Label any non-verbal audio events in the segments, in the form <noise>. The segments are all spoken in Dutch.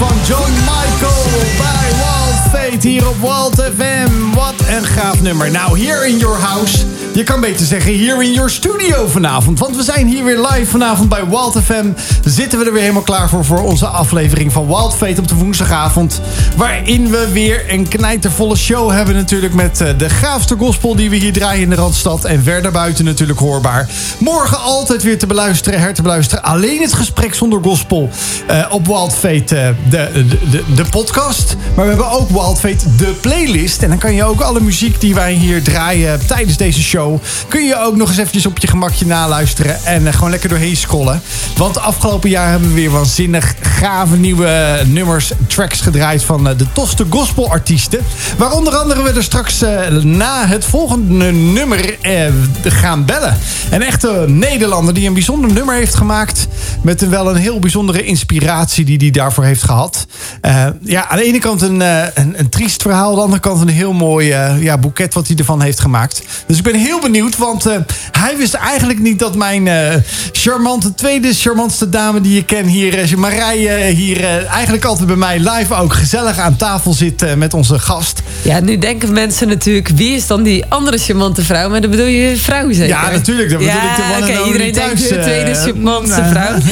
van John Michael bij Wild Fate hier op Wild FM. Wat een gaaf nummer. Nou, hier in your house. Je kan beter zeggen hier in your studio vanavond. Want we zijn hier weer live vanavond bij Wild FM. Zitten we er weer helemaal klaar voor voor onze aflevering van Wild Fate op de woensdagavond. Waarin we weer een knijtervolle show hebben natuurlijk met eh, de gaafste gospel die we hier draaien in de Randstad. En verder buiten natuurlijk hoorbaar. Morgen altijd weer te beluisteren, her te beluisteren. Alleen het gesprek zonder gospel uh, op Wild Fate, uh, de, de, de, podcast. Maar we hebben ook Wild Fate, de playlist. En dan kan je ook alle die wij hier draaien tijdens deze show... kun je ook nog eens eventjes op je gemakje naluisteren. En uh, gewoon lekker doorheen scrollen. Want afgelopen jaar hebben we weer waanzinnig gave nieuwe nummers, tracks gedraaid... van de tofste gospelartiesten. Waar onder andere we er straks na het volgende nummer gaan bellen. Een echte Nederlander die een bijzonder nummer heeft gemaakt... met wel een heel bijzondere inspiratie die hij daarvoor heeft gehad. Ja, aan de ene kant een, een, een, triest verhaal, aan de andere kant een heel mooi ja, boeket wat hij ervan heeft gemaakt. Dus ik ben heel benieuwd, want hij wist eigenlijk niet dat mijn charmante, tweede charmantste dame die je ken hier, Marije, hier eigenlijk altijd bij mij live ook gezellig aan tafel zit met onze gast. Ja, nu denken mensen natuurlijk, wie is dan die andere charmante vrouw? Maar dan bedoel je vrouw zeker? Ja, natuurlijk. Dat bedoel ja, ik de one okay, iedereen thuis, denkt de tweede charmantste vrouw. <laughs>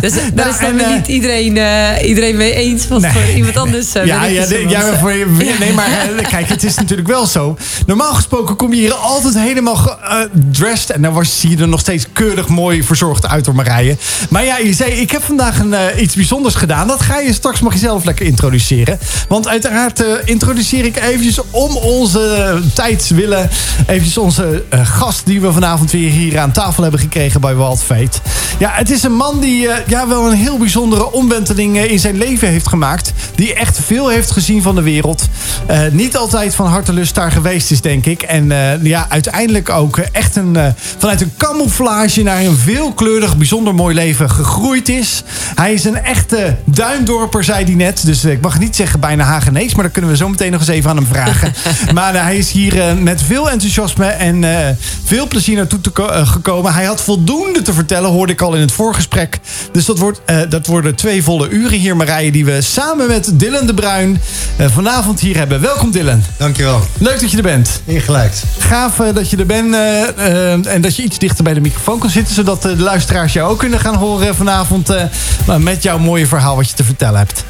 Dus daar Nou, is dan en, eh, niet iedereen, iedereen mee eens. Want Nee. voor iemand anders... Ja, ja, ja, charmantste. voor je, <laughs> nee, maar eh, kijk, het is natuurlijk wel zo. Normaal gesproken kom je hier altijd helemaal gedressed. en dan was, je er nog steeds keurig mooi verzorgd uit door Marije. Maar ja, je zei, ik heb vandaag een, eh, iets bijzonders gedaan. Dat ga je straks, mag je zelf lekker introduceren. Want uiteraard eh, introduceer ik eventjes om onze tijd willen... eventjes onze eh, gast die we vanavond weer hier aan tafel hebben gekregen bij Wild Fate. Ja, het is een man die eh, ja, wel een heel bijzondere omwenteling eh, in zijn leven heeft gemaakt. Die echt veel heeft gezien van de wereld. Eh, niet altijd van hartelust daar geweest is, denk ik. En eh, ja, uiteindelijk ook eh, echt een, eh, vanuit een camouflage naar een veelkleurig, bijzonder mooi leven gegroeid is. Hij is een echte duindorper, zei hij net. Dus ik mag niet zeggen bijna Hagenees, maar dat kunnen we zo meteen nog eens even aan hem vragen. <laughs> maar hij is hier met veel enthousiasme en eh, veel plezier naartoe te ko- gekomen. Hij had voldoende te vertellen, hoorde ik al in het voorgesprek. Dus dat, wordt, eh, dat worden twee volle uren hier, Marije, die we samen met Dylan de Bruin vanavond hier hebben. Welkom Dylan. Dankjewel. Leuk dat je er bent. Ingelijkt. Gaaf eh, dat je er bent eh, eh, en dat je iets dichter bij de microfoon kan zitten... zodat de luisteraars jou ook kunnen gaan horen vanavond... met jouw mooie verhaal wat je te vertellen hebt.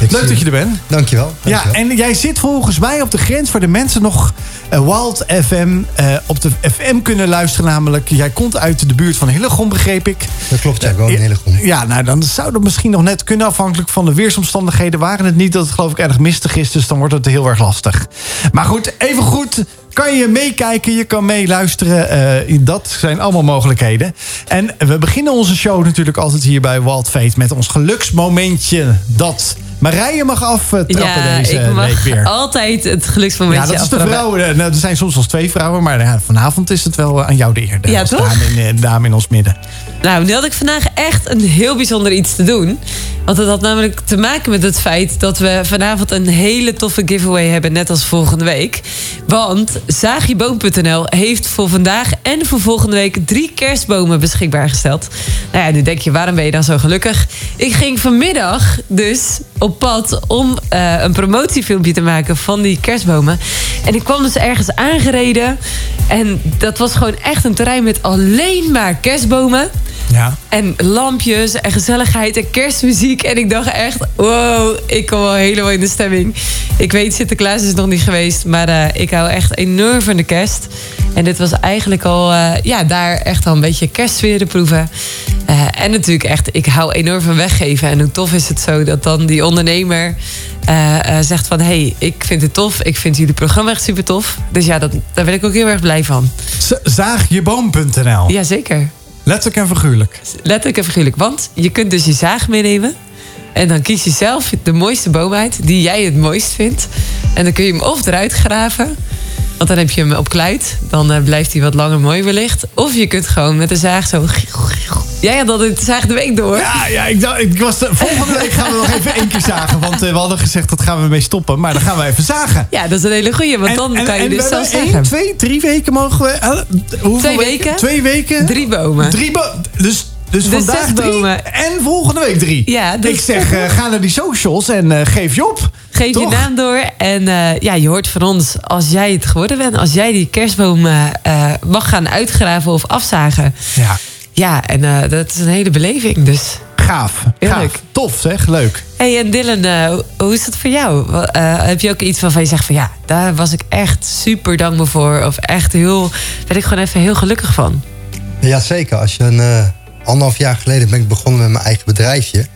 Ik Leuk dat je er bent. Dankjewel. Ja, dankjewel. en jij zit volgens mij op de grens waar de mensen nog eh, Wild FM eh, op de FM kunnen luisteren. Namelijk, jij komt uit de buurt van Hillegom, begreep ik. Dat klopt, ja. Ik woon in Ja, Hillegom. Ja, nou dan zou dat misschien nog net kunnen afhankelijk van de weersomstandigheden. Waren het niet dat het geloof ik erg mistig is, dus dan wordt het heel erg lastig. Maar goed, even goed kan je meekijken, je kan meeluisteren. eh, dat zijn allemaal mogelijkheden. En we beginnen onze show natuurlijk altijd hier bij Wild Fate met ons geluksmomentje dat Marije mag aftrappen Ja, deze ik mag week weer. altijd het geluksmomentje Ja, dat is de aftrappen. vrouw. eh, Nou, er zijn soms wel twee vrouwen, maar ja, vanavond is het wel aan jou de eer. de- Ja, als toch? Dame in, eh, dame in ons midden. Nou, nu had ik vandaag echt een heel bijzonder iets te doen. Want het had namelijk te maken met het feit dat we vanavond een hele toffe giveaway hebben, net als volgende week. Want Zaagieboom.nl heeft voor vandaag en voor volgende week drie kerstbomen beschikbaar gesteld. Nou ja, nu denk je, waarom ben je dan zo gelukkig? Ik ging vanmiddag dus op pad om eh, een promotiefilmpje te maken van die kerstbomen. En ik kwam dus ergens aangereden. En dat was gewoon echt een terrein met alleen maar kerstbomen. Ja. En lampjes en gezelligheid en kerstmuziek. En ik dacht echt, wow, ik kom wel helemaal in de stemming. Ik weet, Sinterklaas is nog niet geweest. Maar eh, ik hou echt enorm van de kerst. En dit was eigenlijk al, eh, ja, daar echt al een beetje kerstsfeer te proeven. Eh, en natuurlijk echt, ik hou enorm van weggeven. En hoe tof is het zo dat dan die ondernemer zegt van... hé, hey, ik vind het tof, ik vind jullie programma echt super tof. Dus ja, dat, daar ben ik ook heel erg blij van. Zaagjeboom.nl. Jazeker. Letterlijk en figuurlijk. Letterlijk en figuurlijk. Want je kunt dus je zaag meenemen. En dan kies je zelf de mooiste boom uit die jij het mooist vindt. En dan kun je hem of eruit graven. Want dan heb je hem op kluit. Dan eh, blijft hij wat langer mooi wellicht. Of je kunt gewoon met de zaag zo... Jij had al de zaag de week door. Ja, ja ik, dacht, ik was de, volgende week gaan we nog even één keer zagen. Want eh, we hadden gezegd dat gaan we mee stoppen. Maar dan gaan we even zagen. Ja, dat is een hele goeie. Want dan kan je we dus zelf zagen. twee, drie weken mogen we... hoeveel Twee weken. Twee weken? Drie bomen. Drie bo- Dus Dus De vandaag drie bomen. en volgende week drie. Ja, dus- Ik zeg, eh, ga naar die socials en geef je op. Geef Toch? je naam door. En eh, ja, je hoort van ons, als jij het geworden bent, als jij die kerstboom eh, eh, mag gaan uitgraven of afzagen. Ja, Ja, en eh, dat is een hele beleving. Dus. gaaf. Heerlijk. gaaf. Tof zeg, leuk. Hey, en Dylan, eh, hoe- is dat voor jou? Eh, heb je ook iets waarvan je zegt van ja, daar was ik echt super dankbaar voor. Of echt heel, werd ik gewoon even heel gelukkig van. Jazeker, als je een eh, anderhalf jaar geleden ben ik begonnen met mijn eigen bedrijfje.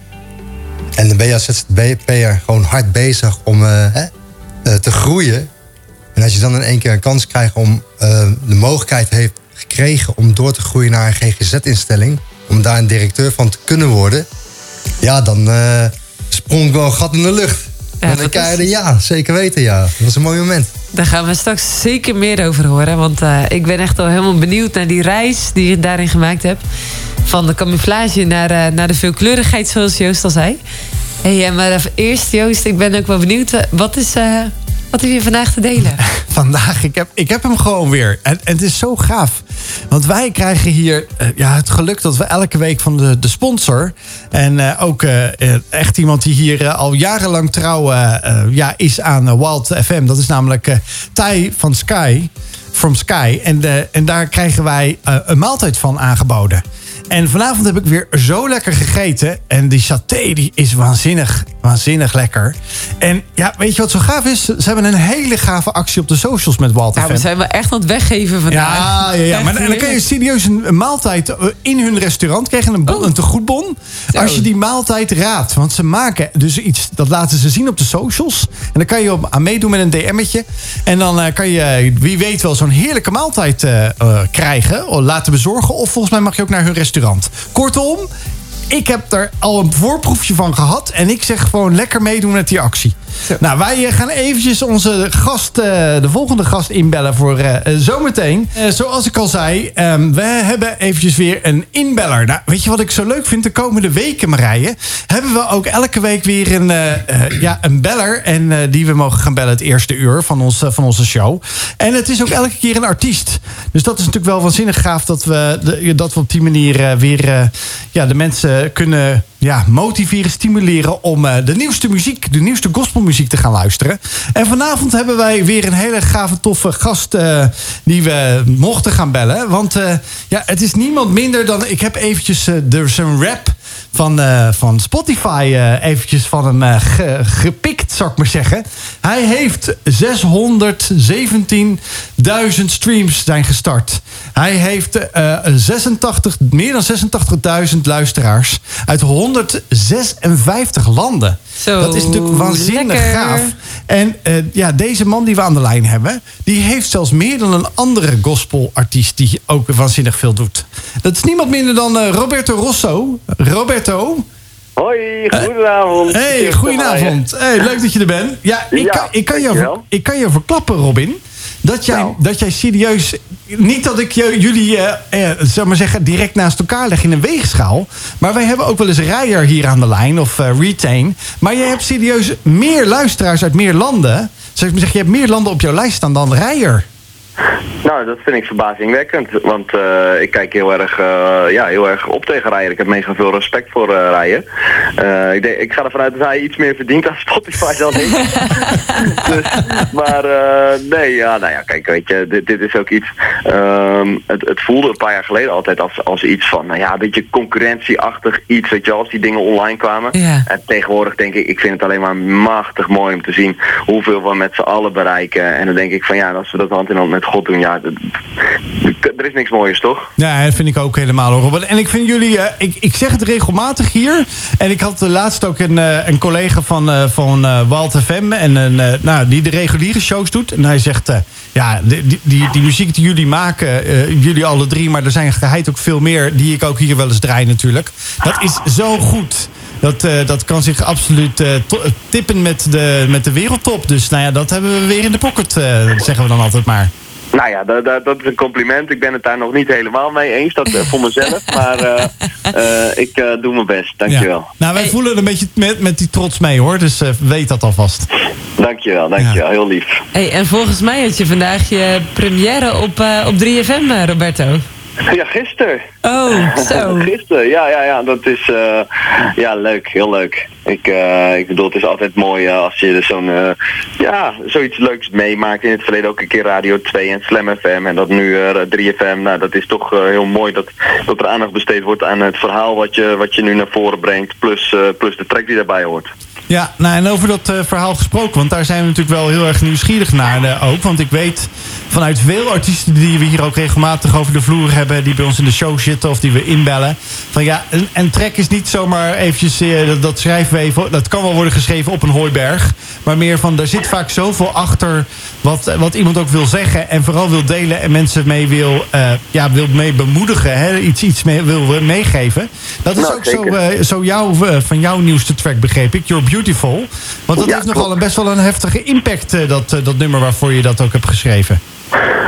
En dan ben je als ZZP'er gewoon hard bezig om eh, hè, eh, te groeien. En als je dan in één keer een kans krijgt om eh, de mogelijkheid heeft gekregen om door te groeien naar een GGZ-instelling, om daar een directeur van te kunnen worden, ja, dan sprong ik wel een gat in de lucht. Ja, en dan je fantastisch. ja, zeker weten, ja. Dat was een mooi moment. Daar gaan we straks zeker meer over horen. Want eh, ik ben echt al helemaal benieuwd naar die reis die je daarin gemaakt hebt. Van de camouflage naar, eh, naar de veelkleurigheid, zoals Joost al zei. Hey, eh, maar eerst, Joost, ik ben ook wel benieuwd. wat, is, wat heb je vandaag te delen? <laughs> Vandaag, ik heb, ik heb hem gewoon weer. En, en het is zo gaaf. Want wij krijgen hier eh, ja, het geluk dat we elke week van de, de sponsor... en eh, ook eh, echt iemand die hier al jarenlang trouw ja, is aan Wild FM. Dat is namelijk Thai van Sky, from Sky. En, en daar krijgen wij een maaltijd van aangeboden. En vanavond heb ik weer zo lekker gegeten. En die saté die is waanzinnig, waanzinnig lekker. En ja, weet je wat zo gaaf is? Ze hebben een hele gave actie op de socials met Walt Nou, we zijn wel echt aan het weggeven vandaag. Ja, ja, ja. <laughs> Maar en dan kan je serieus een, maaltijd eh, in hun restaurant krijgen. Een, bon, Oh. een tegoedbon. Als je die maaltijd raadt. Want ze maken dus iets, dat laten ze zien op de socials. En dan kan je op, aan meedoen met een DM'tje. En dan eh, kan je, wie weet wel, zo'n heerlijke maaltijd eh, krijgen. Of laten bezorgen. Of volgens mij mag je ook naar hun restaurant. Kortom, ik heb er al een voorproefje van gehad. En ik zeg gewoon lekker meedoen met die actie. Zo. Nou, wij eh, gaan eventjes onze gast, eh, de volgende gast inbellen voor eh, zometeen. Zoals ik al zei, ehm, we hebben eventjes weer een inbeller. Nou, weet je wat ik zo leuk vind? De komende weken, Marije, hebben we ook elke week weer een, ja, een beller. En die we mogen gaan bellen het eerste uur van, ons, van onze show. En het is ook elke keer een artiest. Dus dat is natuurlijk wel waanzinnig gaaf dat we, de, dat we op die manier weer ja, de mensen kunnen ja, motiveren, stimuleren om eh, de nieuwste muziek, de nieuwste gospelmuziek te gaan luisteren. En vanavond hebben wij weer een hele gave, toffe gast eh, die we mochten gaan bellen. Want eh, ja, het is niemand minder dan. Ik heb eventjes eh, er een rap van, eh, van Spotify eh, eventjes van hem eh, ge- gepikt, zou ik maar zeggen. Hij heeft 617.000 streams zijn gestart. Hij heeft eh, 86, meer dan 86.000 luisteraars uit 156 landen. Zo, dat is natuurlijk waanzinnig lekker. gaaf. En ja, deze man die we aan de lijn hebben, die heeft zelfs meer dan een andere gospelartiest die ook waanzinnig veel doet. Dat is niemand minder dan Roberto Rosso. Roberto. Hoi, goedenavond. Hey, goedenavond. Hey, leuk dat je er bent. Ja, ik, Ja, kan, ik, kan ver- ik kan je verklappen, Robin. Dat jij, Nou. dat jij serieus. Niet dat ik jullie, eh, eh, zou maar zeggen, direct naast elkaar leg in een weegschaal. Maar wij hebben ook wel eens Rijer hier aan de lijn of eh, Retain. Maar jij hebt serieus meer luisteraars uit meer landen. Zou ik maar zeggen, je hebt meer landen op jouw lijst staan dan Rijer. Nou, dat vind ik verbazingwekkend. Want eh, ik kijk heel erg, eh, ja, heel erg op tegen Rijer. Ik heb mega veel respect voor Rijer. Eh, ik, denk, ik ga ervan uit dat hij iets meer verdient aan <laughs> Spotify dan ik. <laughs> dus, maar nee, ja, nou ja, kijk, weet je, dit, dit is ook iets... ehm, het, het voelde een paar jaar geleden altijd als, als iets van, nou ja, een beetje concurrentieachtig iets. Weet je, als die dingen online kwamen. Ja. En tegenwoordig denk ik, ik vind het alleen maar machtig mooi om te zien hoeveel we met z'n allen bereiken. En dan denk ik van ja, als we dat hand in hand met God ja, dat- er is niks mooiers toch? Ja, dat vind ik ook helemaal hoor. En ik vind jullie, eh, ik, ik zeg het regelmatig hier. En ik had laatst ook een, eh, een collega van, eh van Walt FM. En, een, nou, die de reguliere shows doet. En hij zegt, ja, die, die, die, muziek die jullie maken, jullie alle drie. Maar er zijn geheid ook veel meer die ik ook hier wel eens draai natuurlijk. Dat is zo goed. Dat, dat kan zich absoluut tippen met de, met de wereldtop. Dus nou ja, dat hebben we weer in de pocket, zeggen we dan altijd maar. Nou ja, dat, dat, dat is een compliment. Ik ben het daar nog niet helemaal mee eens, dat eh, voor mezelf. Maar eh, eh, ik eh, doe mijn best, dankjewel. Ja. Nou, wij Hey. voelen een beetje met, met die trots mee hoor. Dus eh, weet dat alvast. Dankjewel, dankjewel. Heel lief. Hey, en volgens mij had je vandaag je première op, eh, op 3FM, eh, Roberto. Ja, gisteren. Oh, zo. <laughs> Gisteren, ja, ja, ja. Dat is eh, ja, leuk, heel leuk. Ik, eh, ik bedoel, het is altijd mooi eh, als je zo'n, eh, ja, zoiets leuks meemaakt. In het verleden ook een keer Radio 2 en Slam FM en dat nu eh, 3FM. Nou, dat is toch heel mooi dat, dat er aandacht besteed wordt aan het verhaal wat je, wat je nu naar voren brengt. Plus, plus de track die daarbij hoort. Ja, nou en over dat eh, verhaal gesproken, want daar zijn we natuurlijk wel heel erg nieuwsgierig naar eh, ook. Want ik weet vanuit veel artiesten die we hier ook regelmatig over de vloer hebben, die bij ons in de show zitten of die we inbellen. Van ja, een, een track is niet zomaar eventjes, eh, dat, dat schrijven we even, dat kan wel worden geschreven op een hooiberg. Maar meer van, daar zit vaak zoveel achter wat, wat iemand ook wil zeggen en vooral wil delen en mensen mee wil, ja, wil mee bemoedigen, hè, iets, iets mee, wil meegeven. Dat is Nou, ook zo, zo jouw, van jouw nieuwste track, begreep ik, You're Beautiful. Want dat Ja, heeft nogal een, best wel een heftige impact, eh, dat, eh, dat nummer waarvoor je dat ook hebt geschreven.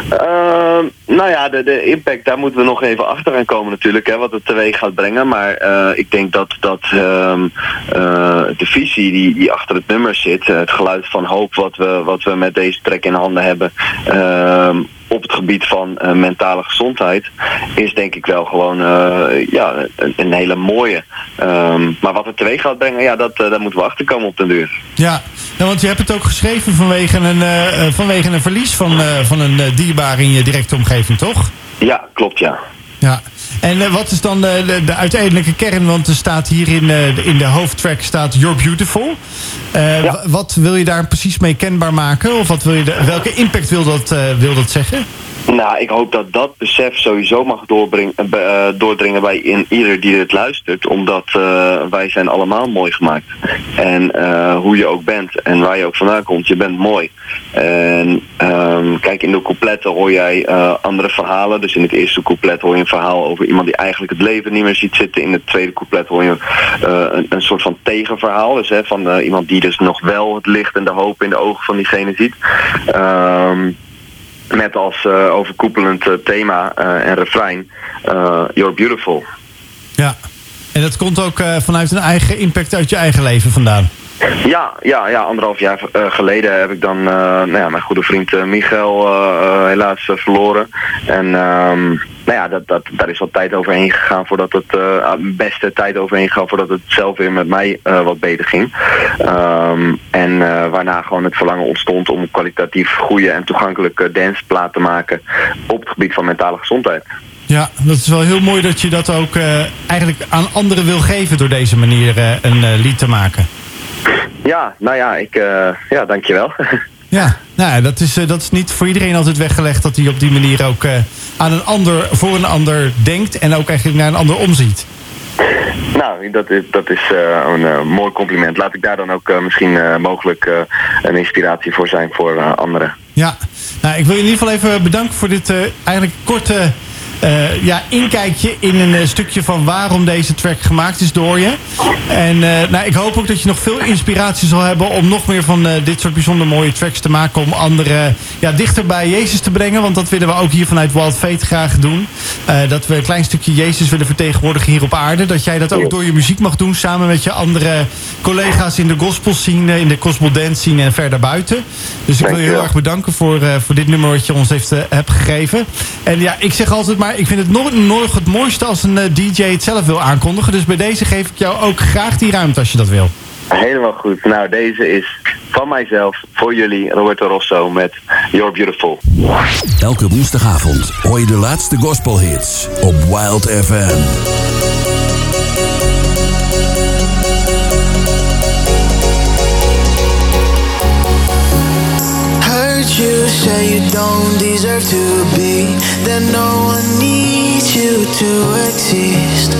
Ehm, nou ja, de, de impact, daar moeten we nog even achter gaan komen natuurlijk, hè, wat het teweeg gaat brengen. Maar eh, ik denk dat, dat ehm, eh, de visie die, die achter het nummer zit, het geluid van hoop wat we, wat we met deze track in handen hebben, ehm, op het gebied van eh, mentale gezondheid, is denk ik wel gewoon eh, ja, een, een hele mooie. Ehm, maar wat het teweeg gaat brengen, ja, dat, eh, daar moeten we achter komen op den duur. Ja, ja, want je hebt het ook geschreven vanwege een, vanwege een verlies van, van een dierbaar in je directe omgeving, toch? Ja, klopt ja. Ja. En eh, wat is dan de, de, de uiteindelijke kern? Want er staat hier in, eh, de- in de hoofdtrack staat You're Beautiful. Eh, Ja. Wat wil je daar precies mee kenbaar maken? Of wat wil je de- welke impact wil dat, eh, wil dat zeggen? Nou, ik hoop dat dat besef sowieso mag eh, eh, doordringen bij in ieder die dit luistert. Omdat eh, wij zijn allemaal mooi gemaakt. En hoe je ook bent en waar je ook vandaan komt, je bent mooi. En ehm, kijk, in de coupletten hoor jij andere verhalen. Dus in het eerste couplet hoor je een verhaal over iemand die eigenlijk het leven niet meer ziet zitten. In het tweede couplet hoor je een, een soort van tegenverhaal. Dus hè, van iemand die dus nog wel het licht en de hoop in de ogen van diegene ziet. Ehm met als eh, overkoepelend eh, thema eh, en refrein You're Beautiful. Ja. En dat komt ook vanuit een eigen impact uit je eigen leven vandaan. Ja, ja, ja, anderhalf jaar eh, geleden heb ik dan eh, nou ja, mijn goede vriend eh, Michael helaas verloren. En ehm, nou ja, dat, dat, daar is wat tijd overheen gegaan voordat het ah, beste tijd overheen gegaan voordat het zelf weer met mij wat beter ging. Ehm, en waarna gewoon het verlangen ontstond om kwalitatief goede en toegankelijke danceplaat te maken op het gebied van mentale gezondheid. Ja, dat is wel heel mooi dat je dat ook eigenlijk aan anderen wil geven door deze manier een lied te maken. Ja, nou ja, ik, eh, ja, dankjewel. <laughs> Ja, nou, ja, dat, is, eh, dat is niet voor iedereen altijd weggelegd dat hij op die manier ook eh, aan een ander, voor een ander denkt en ook eigenlijk naar een ander omziet. nou, dat is, dat is een mooi compliment. Laat ik daar dan ook misschien mogelijk een inspiratie voor zijn voor anderen. Ja, nou, ik wil je in ieder geval even bedanken voor dit eigenlijk korte eh, ja, inkijkje in een eh, stukje van waarom deze track gemaakt is door je. En eh, nou, ik hoop ook dat je nog veel inspiratie zal hebben om nog meer van dit soort bijzonder mooie tracks te maken. Om anderen ja, dichter bij Jezus te brengen. Want dat willen we ook hier vanuit Wild Fate graag doen. Dat we een klein stukje Jezus willen vertegenwoordigen hier op aarde. Dat jij dat ook door je muziek mag doen samen met je andere collega's in de gospel scene, in de gospel dance scene en verder buiten. Dus ik wil je heel erg bedanken voor, voor dit nummer wat je ons heeft, hebt gegeven. En ja, ik zeg altijd maar, ik vind het nog, nog het mooiste als een eh, DJ het zelf wil aankondigen. Dus bij deze geef ik jou ook graag die ruimte als je dat wil. Helemaal goed. Nou, deze is van mijzelf, voor jullie, Roberto Rosso met You're Beautiful. Elke woensdagavond hoor je de laatste gospelhits op Wild FM. You say you don't deserve to be. That no one needs you to exist.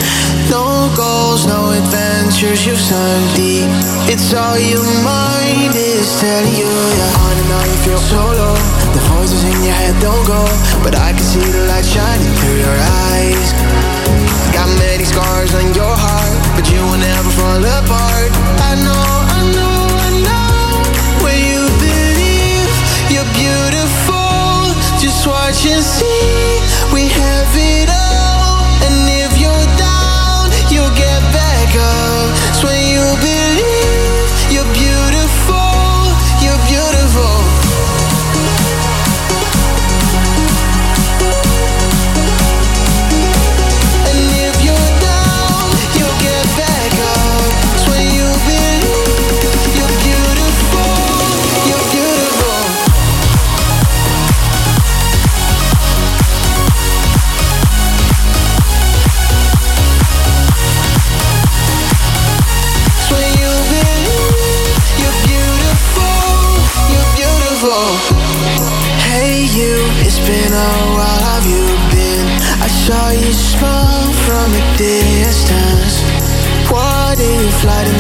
No goals, no adventures, you've sunk deep. It's all your mind is telling you. Yeah. On and you feel so low. The voices in your head don't go. But I can see the light shining through your eyes. Got many scars on your heart, but you will never fall apart. I know, watch and see. We have it all,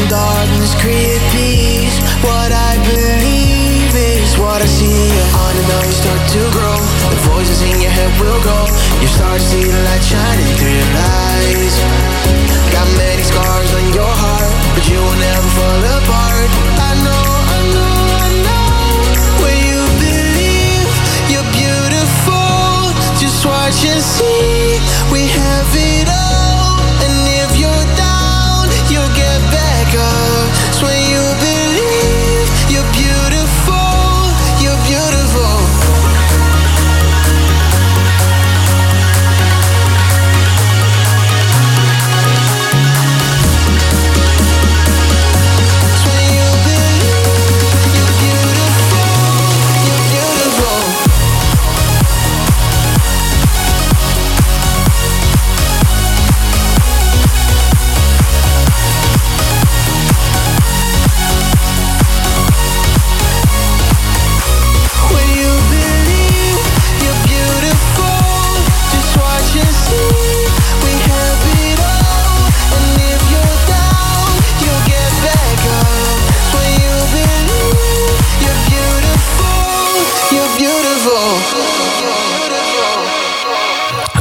darkness create peace? What I believe is what I see. On and on you start to grow. The voices in your head will go. You start to see the light shining through your eyes. Got many scars on your heart, but you will never fall apart. I know, I know, I know. When you believe you're beautiful, just watch and see. We have it all,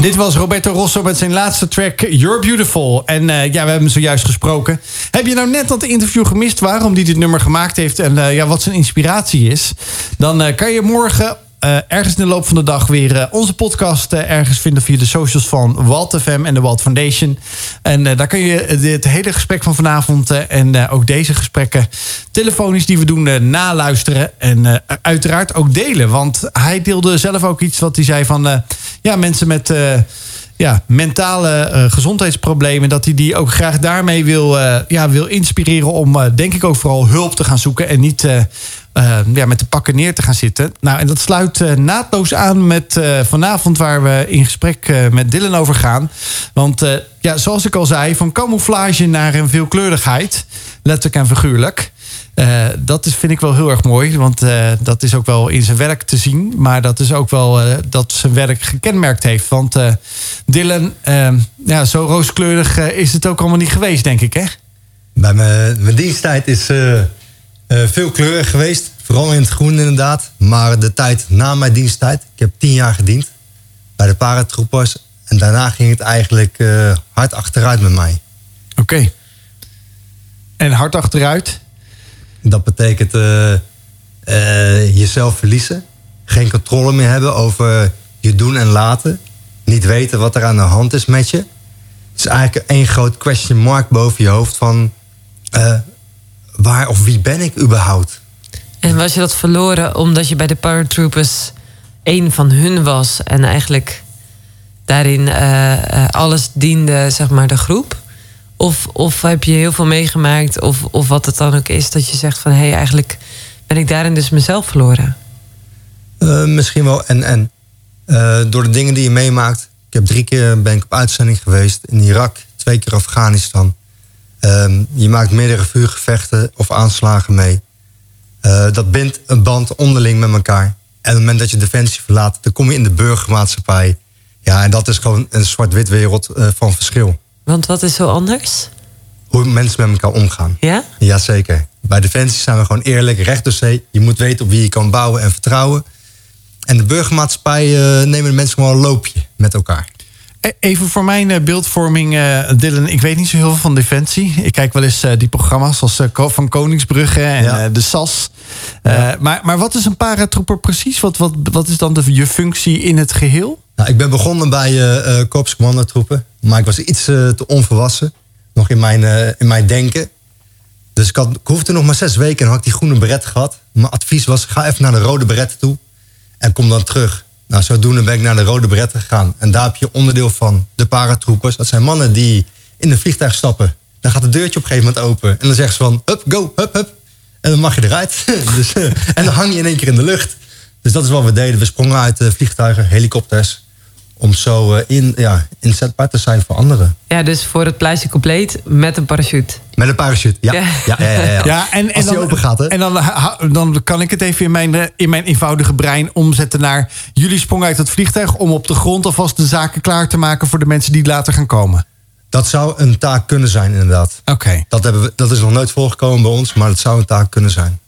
Dit was Roberto Rosso met zijn laatste track You're Beautiful. En eh, ja, we hebben hem zojuist gesproken. Heb je nou net dat interview gemist waarom hij dit nummer gemaakt heeft... en eh, ja, wat zijn inspiratie is? Dan eh, kan je morgen eh, ergens in de loop van de dag weer eh, onze podcast eh, ergens vinden... via de socials van Walt FM en de Walt Foundation. En daar kun je dit hele gesprek van vanavond... en ook deze gesprekken telefonisch die we doen naluisteren. En uiteraard ook delen. Want hij deelde zelf ook iets wat hij zei van... ja, mensen met... ja, mentale gezondheidsproblemen. Dat hij die ook graag daarmee wil, ja, wil inspireren om, denk ik ook vooral hulp te gaan zoeken. En niet eh, ja, met de pakken neer te gaan zitten. Nou, en dat sluit eh, naadloos aan met eh, vanavond waar we in gesprek met Dylan over gaan. Want ja, zoals ik al zei, van camouflage naar een veelkleurigheid. Letterlijk en figuurlijk. Dat is, vind ik wel heel erg mooi, want dat is ook wel in zijn werk te zien. Maar dat is ook wel dat zijn werk gekenmerkt heeft. Want Dylan, eh, ja, zo rooskleurig is het ook allemaal niet geweest, denk ik, hè? Bij mijn, mijn diensttijd is veel kleurig geweest. Vooral in het groen inderdaad. Maar de tijd na mijn diensttijd. Ik heb tien jaar gediend bij de paratroepers. En daarna ging het eigenlijk eh, hard achteruit met mij. Oké. En hard achteruit? Dat betekent eh, eh, jezelf verliezen. Geen controle meer hebben over je doen en laten. Niet weten wat er aan de hand is met je. Het is eigenlijk één groot question mark boven je hoofd van... waar of wie ben ik überhaupt? En was je dat verloren omdat je bij de paratroopers één van hun was en eigenlijk daarin eh, eh, alles diende, zeg maar, de groep? Of, of heb je heel veel meegemaakt, of, of wat het dan ook is, dat je zegt van hé, hey, eigenlijk ben ik daarin dus mezelf verloren? Eh, misschien wel en en. Door de dingen die je meemaakt. Ik heb drie keer ben ik op uitzending geweest in Irak, twee keer Afghanistan. Ehm, je maakt meerdere vuurgevechten of aanslagen mee. Eh, dat bindt een band onderling met elkaar. En op het moment dat je Defensie verlaat, dan kom je in de burgermaatschappij. Ja, en dat is gewoon een zwart-wit wereld eh, van verschil. Want wat is zo anders? Hoe mensen met elkaar omgaan. Ja? Jazeker. Bij Defensie zijn we gewoon eerlijk, recht door zee. Je moet weten op wie je kan bouwen en vertrouwen. En de burgermaatschappij eh, nemen de mensen gewoon een loopje met elkaar. E- Even voor mijn eh, beeldvorming, eh, Dylan. Ik weet niet zo heel veel van Defensie. Ik kijk wel eens eh, die programma's zoals eh, Ko- van Koningsbrugge en Ja. eh, de SAS. Eh, maar, maar wat is een paratrooper precies? Wat, wat, wat is dan de, je functie in het geheel? Nou, ik ben begonnen bij eh uh, korpscommandotroepen. Maar ik was iets eh, te onvolwassen. Nog in mijn, eh, in mijn denken. Dus ik, had, ik hoefde nog maar zes weken en had ik die groene beret gehad. Mijn advies was, ga even naar de rode beretten toe. En kom dan terug. Nou, zodoende ben ik naar de rode beretten gegaan. En daar heb je onderdeel van de paratroepers. Dat zijn mannen die in een vliegtuig stappen. Dan gaat het deurtje op een gegeven moment open. En dan zeggen ze van, up, go, up, up. En dan mag je eruit. <laughs> dus, eh, en dan hang je in één keer in de lucht. Dus dat is wat we deden. We sprongen uit vliegtuigen, helikopters Om zo eh, in, ja, inzetbaar te zijn voor anderen. Ja, dus voor het plaatje compleet met een parachute. Met een parachute, ja. Ja. ja. ja, ja, ja. Ja, en, en Als die dan, open gaat, hè? En dan, dan kan ik het even in mijn, eh, in mijn eenvoudige brein omzetten naar... jullie sprongen uit het vliegtuig om op de grond alvast de zaken klaar te maken... voor de mensen die later gaan komen. Dat zou een taak kunnen zijn, inderdaad. Oké. Dat, hebben we, dat is nog nooit voorgekomen bij ons, maar het zou een taak kunnen zijn.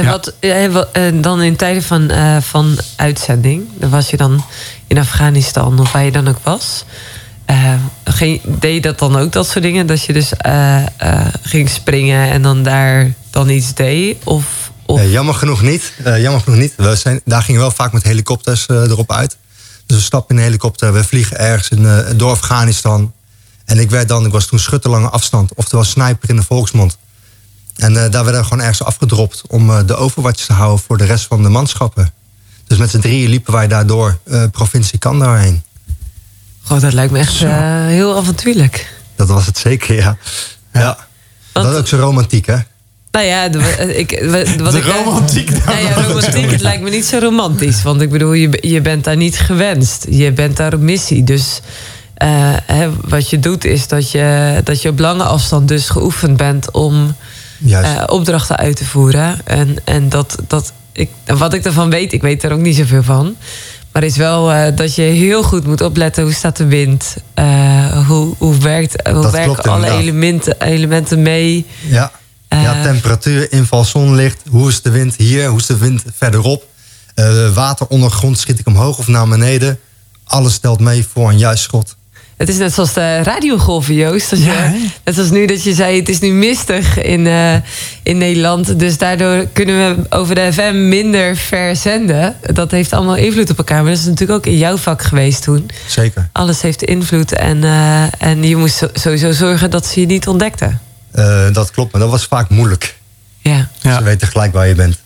En Ja. wat, eh, eh, dan in tijden van, eh, van uitzending, dan was je dan in Afghanistan of waar je dan ook was. Ging, deed je dat dan ook, dat soort dingen? Dat je dus ging springen en dan daar dan iets deed? Of, of jammer genoeg niet. Jammer genoeg niet. We zijn, daar gingen we wel vaak met helikopters erop uit. Dus we stappen in een helikopter, we vliegen ergens in, door Afghanistan. En ik werd dan, ik was toen schutter lange afstand, oftewel sniper in de volksmond. En eh, daar werden we gewoon ergens afgedropt om eh, de overwatch te houden voor de rest van de manschappen. Dus met z'n drieën liepen wij daardoor eh, provincie Kandahar heen. Goh, dat lijkt me echt eh, heel avontuurlijk. Dat was het zeker, ja. Ja. Want- dat is ook zo romantiek, hè? Nou ja, de, ik, wat <laughs> De ik, romantiek Nou ja, romantiek, het lijkt me niet zo romantisch. Want ik bedoel, je, je bent daar niet gewenst. Je bent daar op missie. Dus eh, hè, wat je doet is dat je, dat je op lange afstand dus geoefend bent om Eh, opdrachten uit te voeren. En, en dat, dat ik, wat ik ervan weet, ik weet er ook niet zoveel van. Maar is wel eh, dat je heel goed moet opletten hoe staat de wind. eh, hoe, hoe, werkt, hoe Dat werken klopt alle inderdaad. elementen, elementen mee. Ja. ja, temperatuur, inval, zonlicht. Hoe is de wind hier? Hoe is de wind verderop? Water ondergrond, schiet ik omhoog of naar beneden? Alles stelt mee voor een juist schot. Het is net zoals de radiogolven, Joost. Dat je, Ja, net zoals nu dat je zei, het is nu mistig in, eh, in Nederland. Dus daardoor kunnen we over de FM minder ver zenden. Dat heeft allemaal invloed op elkaar. Maar dat is natuurlijk ook in jouw vak geweest toen. Zeker. Alles heeft invloed. En, eh, en je moest sowieso zorgen dat ze je niet ontdekten. Eh, dat klopt, maar dat was vaak moeilijk. Ja. Ja. Ze weten gelijk waar je bent.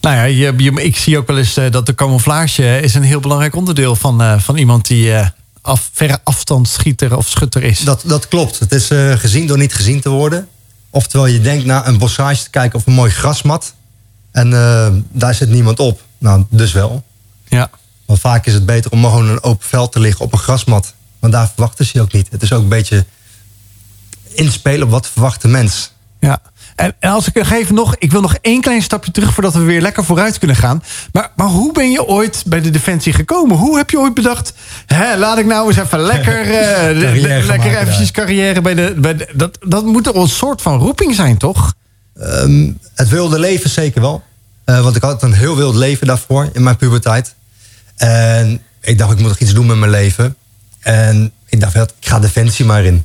Nou ja, je, je- ik zie ook wel eens dat de camouflage is een heel belangrijk onderdeel van, eh, van iemand die eh, af, verre afstandsschieter of schutter is. Dat, dat klopt. Het is eh, gezien door niet gezien te worden. Oftewel, je denkt naar een bossage te kijken of een mooi grasmat. En eh, daar zit niemand op. Nou, dus wel. Ja. Want vaak is het beter om gewoon in een open veld te liggen op een grasmat. Want daar verwachten ze je ook niet. Het is ook een beetje inspelen op wat verwacht de mens. Ja. En, en als ik even nog, ik wil nog één klein stapje terug voordat we weer lekker vooruit kunnen gaan. Maar, maar hoe ben je ooit bij de Defensie gekomen? Hoe heb je ooit bedacht, hè, laat ik nou eens even lekker, <laughs> eh, lekker maken eventjes carrière bij de, bij de- dat, dat moet toch een soort van roeping zijn, toch? Ehm, het wilde leven zeker wel. Eh, want ik had een heel wild leven daarvoor in mijn puberteit. En ik dacht, ik moet nog iets doen met mijn leven. En ik dacht, ik ga Defensie maar in.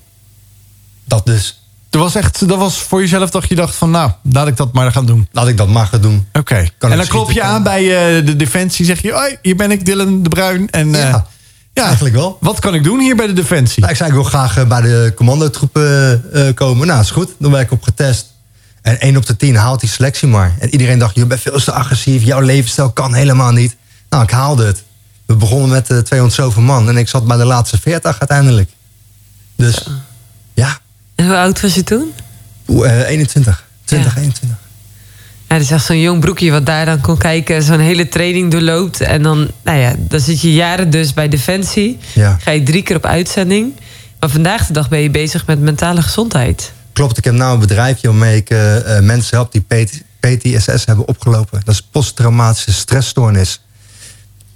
Dat dus. Dat was echt, dat was voor jezelf dat je dacht van, nou, laat ik dat maar gaan doen. Laat ik dat maar gaan doen. Oké. En dan klop je kan- aan bij eh, de Defensie, zeg je, hoi, hier ben ik, Dylan de Bruin. En, eh, Ja, ja, eigenlijk wel. Wat kan ik doen hier bij de Defensie? Nou, ik zei, ik wil graag eh, bij de commandotroepen eh, komen. Nou, is goed. Dan ben ik op getest. En 1 op de 10 haalt die selectie maar. En iedereen dacht, je bent veel te agressief. Jouw levensstijl kan helemaal niet. Nou, ik haalde het. We begonnen met eh 200 zoveel man. En ik zat bij de laatste 40 uiteindelijk. Dus, ja. En hoe oud was je toen? Oeh, eh, 21. 20, Ja. 21. Ja, dat is echt zo'n jong broekje wat daar dan kon kijken. Zo'n hele training doorloopt. En dan, nou ja, dan zit je jaren dus bij Defensie. Ja. Ga je drie keer op uitzending. Maar vandaag de dag ben je bezig met mentale gezondheid. Klopt, ik heb nou een bedrijfje waarmee ik eh, eh, mensen help die PT PTSS hebben opgelopen. Dat is posttraumatische stressstoornis.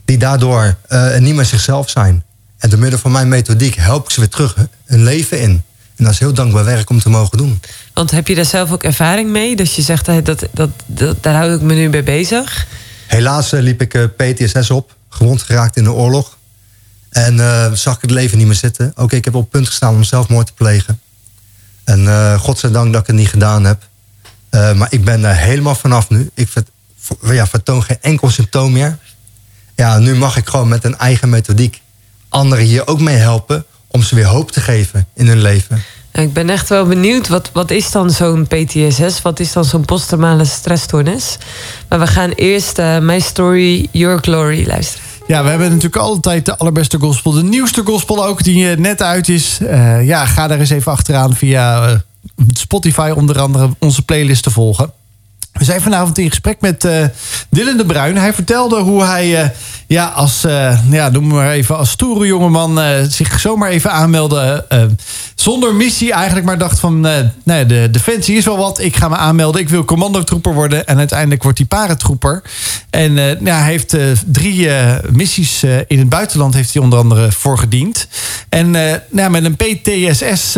Die daardoor eh, niet meer zichzelf zijn. En door middel van mijn methodiek help ik ze weer terug hun leven in. En dat is heel dankbaar werk om te mogen doen. Want heb je daar zelf ook ervaring mee? Dat je zegt, hè, dat, dat, dat, daar hou ik me nu bij bezig. Helaas eh, liep ik eh, PTSS op, gewond geraakt in de oorlog. En eh, zag ik het leven niet meer zitten. Oké, ik heb op het punt gestaan om zelfmoord te plegen. En uh, godzijdank dat ik het niet gedaan heb. Uh, maar ik ben er helemaal vanaf nu. Ik vert, ja, vertoon geen enkel symptoom meer. Ja, nu mag ik gewoon met een eigen methodiek anderen hier ook mee helpen... om ze weer hoop te geven in hun leven. Ik ben echt wel benieuwd, wat, wat is dan zo'n PTSS? Wat is dan zo'n posttraumale stressstoornis? Maar we gaan eerst uh, My Story, Your Glory luisteren. Ja, we hebben natuurlijk altijd de allerbeste gospel. De nieuwste gospel ook, die net uit is. Uh, ja, ga daar eens even achteraan via uh, Spotify onder andere onze playlist te volgen. We zijn vanavond in gesprek met eh Dylan de Bruin. Hij vertelde hoe hij eh, ja, als, eh, ja, noem maar even, als stoere jongeman zich zomaar even aanmeldde. zonder missie eigenlijk, maar dacht van, nee, de defensie is wel wat. Ik ga me aanmelden. Ik wil commandotroeper worden. En uiteindelijk wordt hij paratroeper. En ja, hij heeft drie missies in het buitenland heeft hij onder andere voor gediend. En nou, met een PTSS...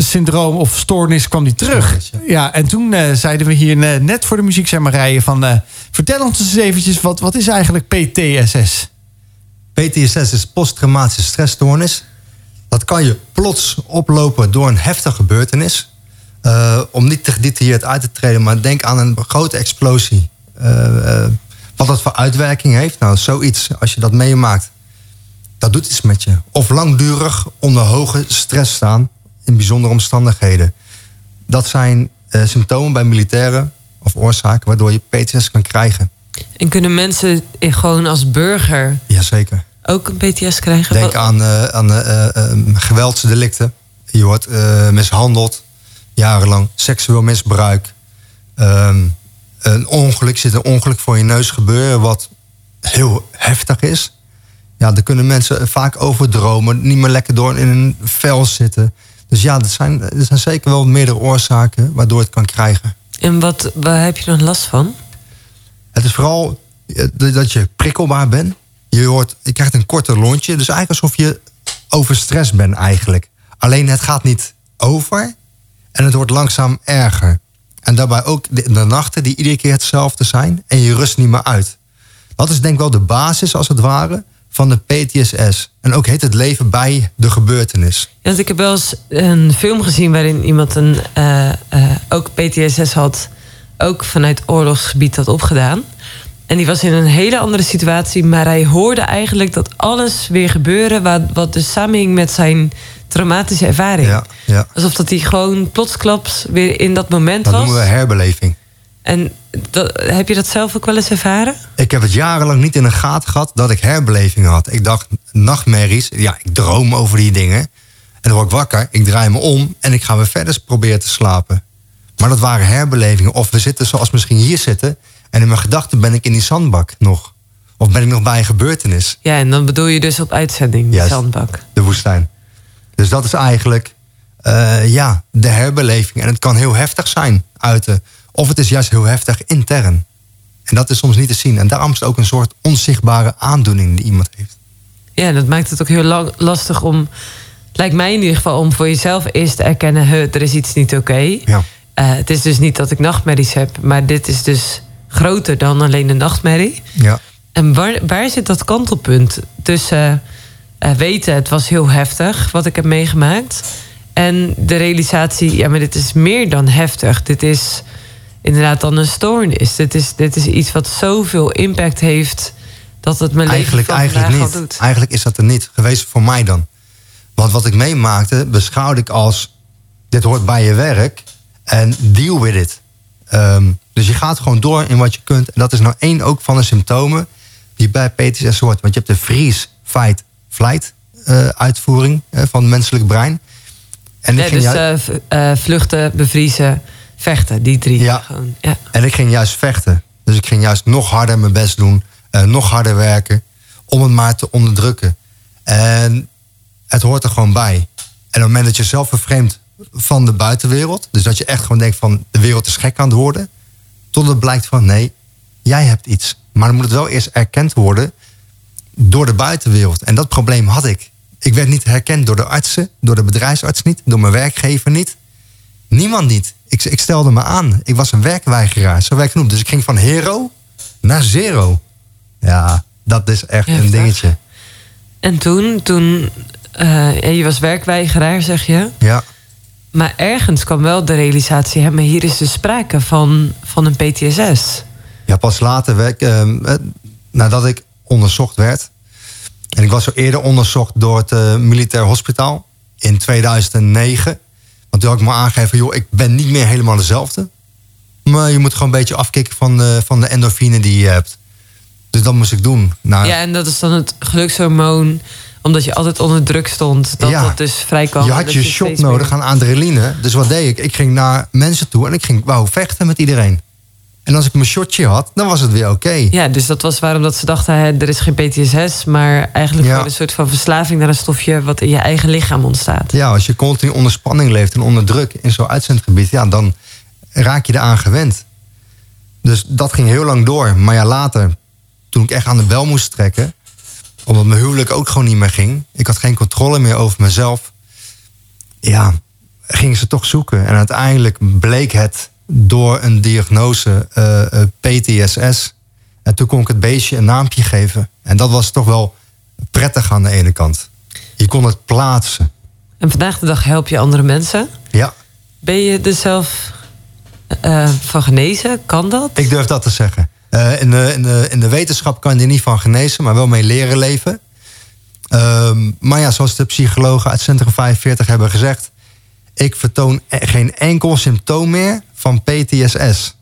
syndroom of stoornis kwam hij terug. Ja. En toen eh, zeiden we hier eh, net voor de muziek zijn van... eh, vertel ons eens eventjes, wat, wat is eigenlijk PTSS? PTSS is posttraumatische stressstoornis. Dat kan je plots oplopen door een heftige gebeurtenis. Om niet te gedetailleerd uit te treden, maar denk aan een grote explosie. Wat dat voor uitwerking heeft. Nou, zoiets, als je dat meemaakt, dat doet iets met je. Of langdurig onder hoge stress staan in bijzondere omstandigheden. Dat zijn eh, symptomen bij militairen of oorzaken waardoor je PTSS kan krijgen. En kunnen mensen gewoon als burger Jazeker. ook een PTS krijgen? Denk aan, eh, aan eh, geweldsdelicten. Je wordt mishandeld, jarenlang. Seksueel misbruik. Ehm, een ongeluk, zit een ongeluk voor je neus gebeuren... wat heel heftig is. Ja, daar kunnen mensen vaak over dromen. Niet meer lekker door in een vel zitten. Dus ja, er zijn, er zijn zeker wel meerdere oorzaken... waardoor het kan krijgen. En wat, waar heb je dan last van? Het is vooral eh, dat je prikkelbaar bent. Je, hoort, je krijgt een korter lontje. Dus eigenlijk alsof je overstress bent eigenlijk. Alleen het gaat niet over. En het wordt langzaam erger. En daarbij ook de, de nachten die iedere keer hetzelfde zijn. En je rust niet meer uit. Dat is denk ik wel de basis als het ware van de PTSS. En ook heet het leven bij de gebeurtenis. Ja, want ik heb wel eens een film gezien waarin iemand een, eh, eh, ook PTSS had, ook vanuit oorlogsgebied had opgedaan. En die was in een hele andere situatie, maar hij hoorde eigenlijk dat alles weer gebeurde wat, wat dus samenhing met zijn traumatische ervaring. Ja, ja. Alsof dat hij gewoon plotsklaps weer in dat moment Dat was. noemen we herbeleving. En dat, heb je dat zelf ook wel eens ervaren? Ik heb het jarenlang niet in de gaten gehad dat ik herbelevingen had. Ik dacht, nachtmerries, ja, ik droom over die dingen. En dan word ik wakker, ik draai me om en ik ga weer verder proberen te slapen. Maar dat waren herbelevingen. Of we zitten zoals misschien hier zitten... en in mijn gedachten ben ik in die zandbak nog. Of ben ik nog bij een gebeurtenis, Ja, en dan bedoel je dus op uitzending, Juist. zandbak. de woestijn. Dus dat is eigenlijk, eh, ja, de herbeleving. En het kan heel heftig zijn, uiten. Of het is juist heel heftig intern. En dat is soms niet te zien. En daarom is het ook een soort onzichtbare aandoening die iemand heeft. Ja, dat maakt het ook heel lang, lastig om, lijkt mij in ieder geval, om voor jezelf eerst te erkennen: "Huh, er is iets niet oké. Ja. Eh, het is dus niet dat ik nachtmerries heb, maar dit is dus groter dan alleen de nachtmerrie. Ja. En waar, waar zit dat kantelpunt tussen eh, weten, het was heel heftig wat ik heb meegemaakt, en de realisatie, ja, maar dit is meer dan heftig. Dit is inderdaad dan een stoornis. Dit is, dit is iets wat zoveel impact heeft dat het mijn Eigenlijk, leven eigenlijk niet. doet. Eigenlijk is dat er niet geweest voor mij dan. Want wat ik meemaakte, beschouwde ik als... dit hoort bij je werk en deal with it. Ehm, dus je gaat gewoon door in wat je kunt. En dat is nou één ook van de symptomen die bij PTSS hoort. Want je hebt de freeze, fight, flight eh, uitvoering van het menselijk brein. En ging dus eh, eh, vluchten, bevriezen, vechten, die drie. Ja. Gewoon, ja. en ik ging juist vechten. Dus ik ging juist nog harder mijn best doen. eh, nog harder werken. Om het maar te onderdrukken. En het hoort er gewoon bij. En op het moment dat je zelf vervreemdt van de buitenwereld. Dus dat je echt gewoon denkt van de wereld is gek aan het worden. Tot het blijkt van nee, jij hebt iets. Maar dan moet het wel eerst erkend worden door de buitenwereld. En dat probleem had ik. Ik werd niet herkend door de artsen, door de bedrijfsarts niet, door mijn werkgever niet. Niemand niet. Ik, ik stelde me aan. Ik was een werkweigeraar, zo werd ik genoemd. Dus ik ging van hero naar zero. Ja, dat is echt een dingetje. En toen, toen eh, je was werkweigeraar, zeg je. Ja, Maar ergens kwam wel de realisatie, hè, maar hier is dus sprake van, van een PTSS. ja pas later, werd, ehm, eh, nadat ik onderzocht werd... en ik was al eerder onderzocht door het eh, militair hospitaal in 2009... want toen had ik me aangegeven, joh, ik ben niet meer helemaal dezelfde... maar je moet gewoon een beetje afkicken van de, van de endorfine die je hebt. Dus dat moest ik doen. Nou, Ja, en dat is dan het gelukshormoon, omdat je altijd onder druk stond. Dat Ja. dat dus vrij kwam. Je had dat je shot nodig aan adrenaline. Dus wat deed ik? Ik ging naar mensen toe en ik ging wou vechten met iedereen. En als ik mijn shotje had, dan was het weer oké. Ja, dus dat was waarom dat ze dachten, hè, er is geen PTSS, maar eigenlijk Ja. gewoon een soort van verslaving naar een stofje wat in je eigen lichaam ontstaat. Ja, als je continu onder spanning leeft en onder druk in zo'n uitzendgebied, ja, dan raak je eraan gewend. Dus dat ging heel lang door. Maar ja, later, toen ik echt aan de bel moest trekken, omdat mijn huwelijk ook gewoon niet meer ging, ik had geen controle meer over mezelf, ja, gingen ze toch zoeken. En uiteindelijk bleek het door een diagnose eh, eh, PTSS. En toen kon ik het beestje een naampje geven. En dat was toch wel prettig aan de ene kant. Je kon het plaatsen. En vandaag de dag help je andere mensen. Ja, Ben je er zelf eh, van genezen? Kan dat? ik durf dat te zeggen. In, de, in, de, in de wetenschap kan je er niet van genezen, maar wel mee leren leven. Ehm, maar ja, zoals de psychologen uit Centrum 45 hebben gezegd... ik vertoon e- geen enkel symptoom meer van PTSS.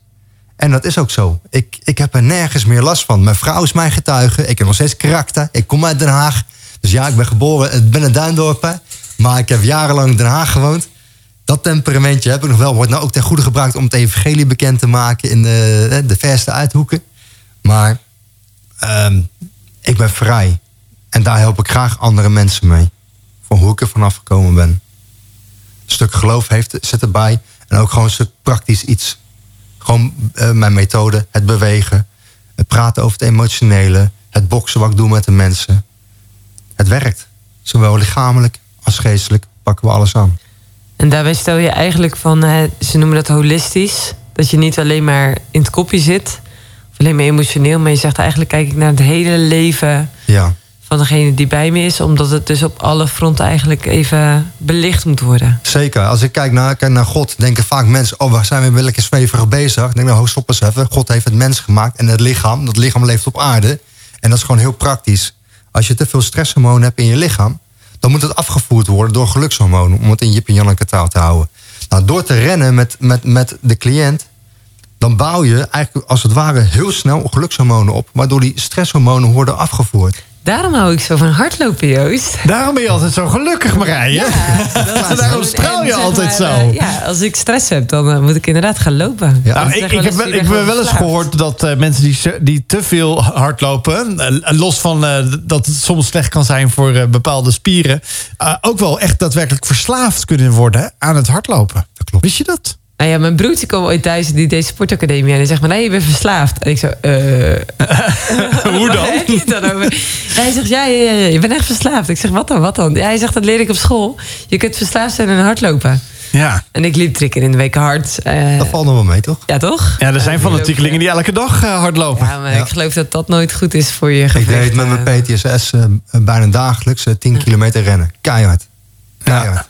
En dat is ook zo. Ik, ik heb er nergens meer last van. Mijn vrouw is mijn getuige. Ik heb nog steeds karakter. Ik kom uit Den Haag. Dus ja, ik ben geboren ik ben een. Maar ik heb jarenlang in Den Haag gewoond. Dat temperamentje heb ik nog wel. Wordt nou ook ten goede gebruikt om het evangelie bekend te maken in de, de verste uithoeken. Maar ehm, ik ben vrij. En daar help ik graag andere mensen mee. Van hoe ik er vanaf gekomen ben. Een stuk geloof heeft, zit erbij. En ook gewoon praktisch iets. Gewoon eh, mijn methode, het bewegen. Het praten over het emotionele. Het boksen wat ik doe met de mensen. Het werkt. Zowel lichamelijk als geestelijk pakken we alles aan. En daarbij stel je eigenlijk van, ze noemen dat holistisch. Dat je niet alleen maar in het kopje zit. Of alleen maar emotioneel. Maar je zegt eigenlijk kijk ik naar het hele leven Ja, van degene die bij me is. Omdat het dus op alle fronten eigenlijk even belicht moet worden. zeker. Als ik kijk naar, kijk naar God, denken vaak mensen... oh, waar zijn we weer lekker zweverig bezig? Ik denk, nou, stop eens even. God heeft het mens gemaakt en het lichaam. Dat lichaam leeft op aarde. En dat is gewoon heel praktisch. Als je te veel stresshormonen hebt in je lichaam... dan moet het afgevoerd worden door gelukshormonen... om het in Jip en Janneke taal te houden. Nou, door te rennen met, met, met de cliënt... dan bouw je eigenlijk als het ware heel snel gelukshormonen op... waardoor die stresshormonen worden afgevoerd. Daarom hou ik zo van hardlopen, Joost. Daarom ben je altijd zo gelukkig, Marije. <laughs> Daarom straal je En altijd maar, zo. eh, ja, als ik stress heb, dan eh, moet ik inderdaad gaan lopen. Ja. Nou, ik, heb, wel ik wel eens gehoord dat eh, mensen die, die te veel hardlopen, los van dat het soms slecht kan zijn voor bepaalde spieren, ook wel echt daadwerkelijk verslaafd kunnen worden aan het hardlopen. Dat klopt. Wist je dat? Nou ja, mijn broertje kwam ooit thuis en die deed sportacademie. En hij zegt maar, nee, je bent verslaafd. En ik zo, eh... <laughs> Hoe Waar dan? heb je het dan over? En hij zegt, ja, ja, ja, ja, je bent echt verslaafd. Ik zeg, wat dan, wat dan? Ja, hij zegt, dat leer ik op school. Je kunt verslaafd zijn aan hardlopen. Ja. En ik liep drie keer in de week hard. eh, Dat valt nog wel mee, toch? ja, toch? Ja, er zijn fanatiekelingen die elke dag eh, hardlopen. Ja, maar Ja. ik geloof dat dat nooit goed is voor je Ik gewicht. deed met mijn PTSS bijna dagelijks eh, 10 kilometer rennen. Keihard. Keihard.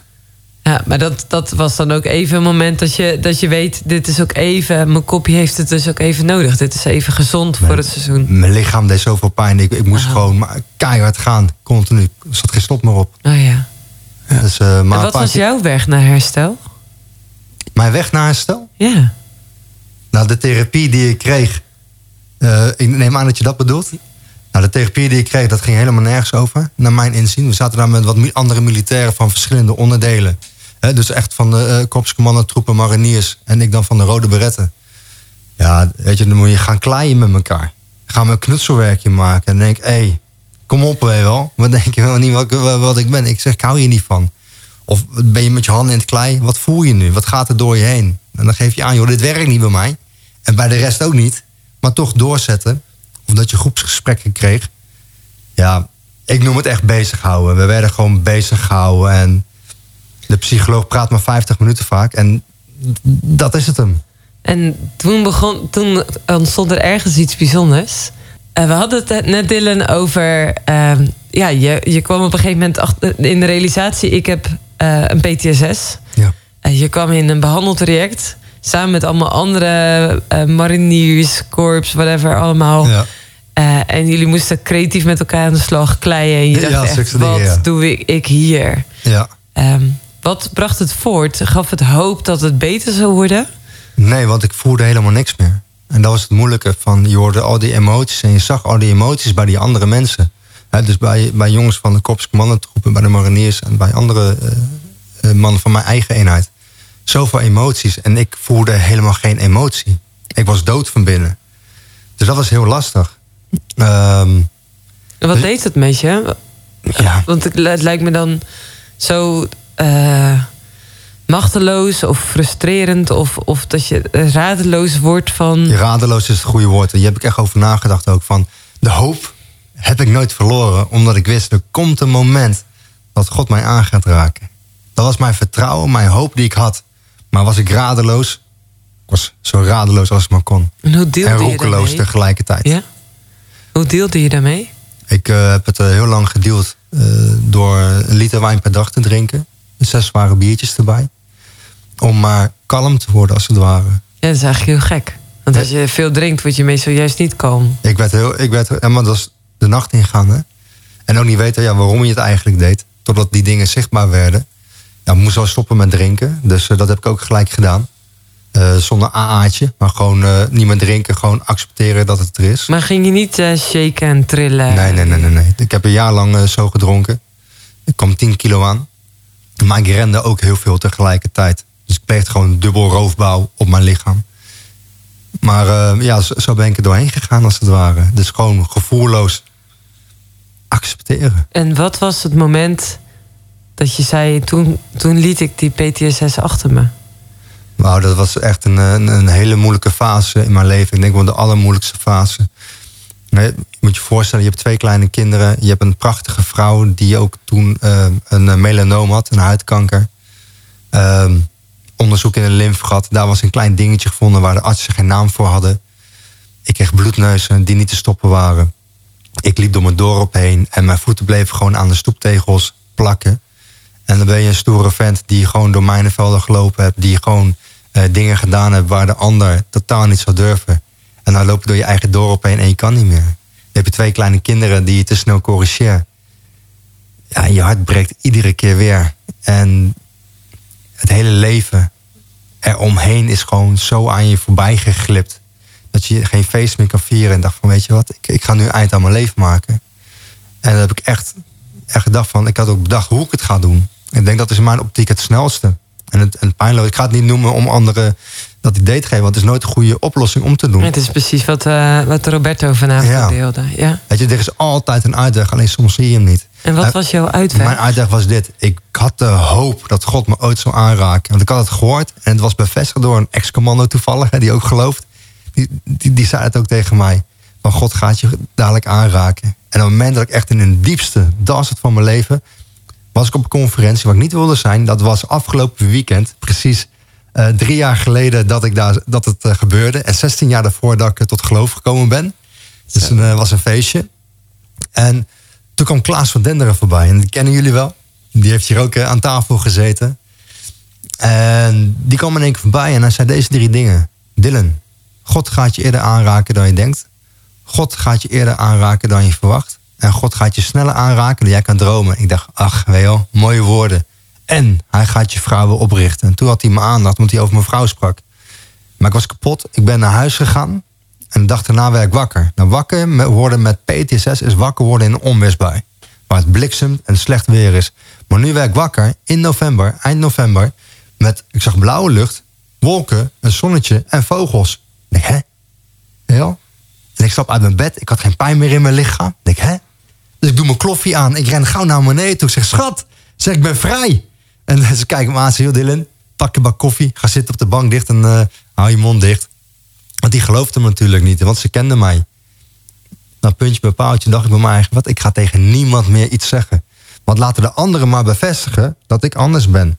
Ja, maar dat, dat was dan ook even een moment dat je, dat je weet... dit is ook even, mijn kopje heeft het dus ook even nodig. Dit is even gezond voor het seizoen. Mijn lichaam deed zoveel pijn. Ik, ik moest Ah. gewoon keihard gaan. Continu. Er zat geen stop meer op. Oh ja. Dus, eh, maar en wat was jouw weg naar herstel? Mijn weg naar herstel? Ja. Nou, de therapie die ik kreeg. eh, ik neem aan dat je dat bedoelt. Nou, de therapie die ik kreeg, dat ging helemaal nergens over. Naar mijn inzien. We zaten daar met wat andere militairen van verschillende onderdelen. Dus echt van de uh, korpscommando, troepen, mariniers. En ik dan van de rode beretten. Ja, weet je, dan moet je gaan kleien met elkaar. Gaan we een knutselwerkje maken. En denk hé, hey, kom op, weet wel. <laughs> Wat denk je wel niet wat, wat ik ben? Ik zeg, ik hou hier niet van. Of ben je met je handen in het klei? Wat voel je nu? Wat gaat er door je heen? En dan geef je aan, joh, dit werkt niet bij mij. En bij de rest ook niet. Maar toch doorzetten. Of dat je groepsgesprekken kreeg. Ja, ik noem het echt bezighouden. We werden gewoon bezig gehouden. En de psycholoog praat maar 50 minuten vaak. En dat is het hem. En toen, begon, toen ontstond er ergens iets bijzonders. Eh, we hadden het net, Dylan, over... ehm, ja, je, je kwam op een gegeven moment achter, in de realisatie... ik heb eh, een PTSS. Ja. Je kwam in een behandeltraject... samen met allemaal andere eh mariniers, korps, whatever, allemaal. Ja. Eh, en jullie moesten creatief met elkaar aan de slag kleien. En je Ja, echt, wat ja. doe ik, ik hier? ja. Ehm, wat bracht het voort? Gaf het hoop dat het beter zou worden? Nee, want ik voelde helemaal niks meer. En dat was het moeilijke van, je hoorde al die emoties en je zag al die emoties bij die andere mensen. Dus bij, bij jongens van de korpscommandotroepen, bij de mariniers en bij andere eh, eh, mannen van mijn eigen eenheid. Zoveel emoties en ik voelde helemaal geen emotie. Ik was dood van binnen. Dus dat was heel lastig. En wat deed het met je? ja, Want het lijkt me dan zo eh, machteloos of frustrerend... Of, of dat je radeloos wordt van... je radeloos is het goede woord. Hier heb ik echt over nagedacht ook. Van de hoop heb ik nooit verloren. Omdat ik wist, er komt een moment dat God mij aan gaat raken. Dat was mijn vertrouwen, mijn hoop die ik had. Maar was ik radeloos? Ik was zo radeloos als ik maar kon. En hoe deelde En je roekeloos tegelijkertijd. Ja? Hoe deelde je daarmee? Ik eh, heb het eh, heel lang gedeeld door een liter wijn per dag te drinken. Zes zware biertjes erbij. Om maar kalm te worden als het ware. Ja, dat is eigenlijk heel gek. Want als je veel drinkt, word je meestal juist niet kalm. Ik werd heel, ik werd helemaal dus de nacht ingaan. Hè? En ook niet weten ja, waarom je het eigenlijk deed. Totdat die dingen zichtbaar werden. Ja, moest wel stoppen met drinken. Dus eh, dat heb ik ook gelijk gedaan. Eh, zonder AA'tje. Maar gewoon eh, niet meer drinken. Gewoon accepteren dat het er is. Maar ging je niet shaken en trillen? Nee, nee, nee, nee, nee. Ik heb een jaar lang zo gedronken. Ik kwam 10 kilo aan. Maar ik rende ook heel veel tegelijkertijd. Dus ik pleegde gewoon dubbel roofbouw op mijn lichaam. Maar eh, ja, zo, zo ben ik er doorheen gegaan als het ware. Dus gewoon gevoelloos accepteren. En wat was het moment dat je zei... toen, toen liet ik die PTSS achter me? Nou, dat was echt een, een, een hele moeilijke fase in mijn leven. Ik denk wel de allermoeilijkste fase. Nee, moet je voorstellen, je hebt twee kleine kinderen. Je hebt een prachtige vrouw die ook toen eh, een eh, melanoom had, een huidkanker. Ehm, onderzoek in een lymfegat. Daar was een klein dingetje gevonden waar de artsen geen naam voor hadden. Ik kreeg bloedneuzen die niet te stoppen waren. Ik liep door mijn dorp heen en mijn voeten bleven gewoon aan de stoeptegels plakken. En dan ben je een stoere vent die gewoon door mijnenvelden gelopen hebt. Die gewoon eh, dingen gedaan hebt waar de ander totaal niet zou durven. En dan loop je door je eigen dorp heen en je kan niet meer. Dan heb je twee kleine kinderen die je te snel corrigeert. Ja, je hart breekt iedere keer weer. En het hele leven eromheen is gewoon zo aan je voorbij geglipt. Dat je geen feest meer kan vieren. En dacht van, weet je wat, ik, ik ga nu eind aan mijn leven maken. En dat heb ik echt, echt gedacht van, ik had ook bedacht hoe ik het ga doen. Ik denk dat is in mijn optiek het snelste. En het, en. Ik ga het niet noemen om anderen dat idee te geven. Want het is nooit een goede oplossing om te doen. Het is precies wat, eh, wat Roberto vanavond Ja. deelde. Ja. Weet je, er is altijd een uitweg. Alleen soms zie je hem niet. En wat was jouw uitweg? Mijn uitweg was dit. Ik had de hoop dat God me ooit zou aanraken. Want ik had het gehoord. En het was bevestigd door een ex-commando toevallig. Hè, die ook gelooft. Die, die, die zei het ook tegen mij. Van God gaat je dadelijk aanraken. En op het moment dat ik echt in een diepste das het van mijn leven... was ik op een conferentie waar ik niet wilde zijn. Dat was afgelopen weekend. Precies eh, drie jaar geleden dat, ik daar, dat het eh, gebeurde. En 16 jaar daarvoor dat ik tot geloof gekomen ben. Dus het eh, was een feestje. En toen kwam Klaas van Denderen voorbij. En die kennen jullie wel. Die heeft hier ook aan tafel gezeten. En die kwam in één keer voorbij en hij zei deze drie dingen. Dylan, God gaat je eerder aanraken dan je denkt. God gaat je eerder aanraken dan je verwacht. En God gaat je sneller aanraken dan jij kan dromen. Ik dacht, ach, weet je wel, mooie woorden. En hij gaat je vrouw weer oprichten. En toen had hij me aandacht, omdat hij over mijn vrouw sprak. Maar ik was kapot. Ik ben naar huis gegaan. En de dag daarna werd ik wakker. Nou, wakker worden met PTSS is wakker worden in een onweersbui. Waar het bliksemt en slecht weer is. Maar nu werd ik wakker in november, eind november. Met, ik zag blauwe lucht, wolken, een zonnetje en vogels. Ik denk, hè? Ja. En ik stap uit mijn bed. Ik had geen pijn meer in mijn lichaam. Ik denk, hè? Dus ik doe mijn kloffie aan. Ik ren gauw naar beneden toe. Ik zeg, schat, zeg, ik ben vrij. En ze kijken me aan. Ze heel Dylan, pak een bak koffie. Ga zitten op de bank dicht en eh, hou je mond dicht. Want die geloofde me natuurlijk niet. Want ze kenden mij. Nou, puntje bij paaltje dacht ik bij mij eigenlijk... wat, ik ga tegen niemand meer iets zeggen. Want laten de anderen maar bevestigen dat ik anders ben.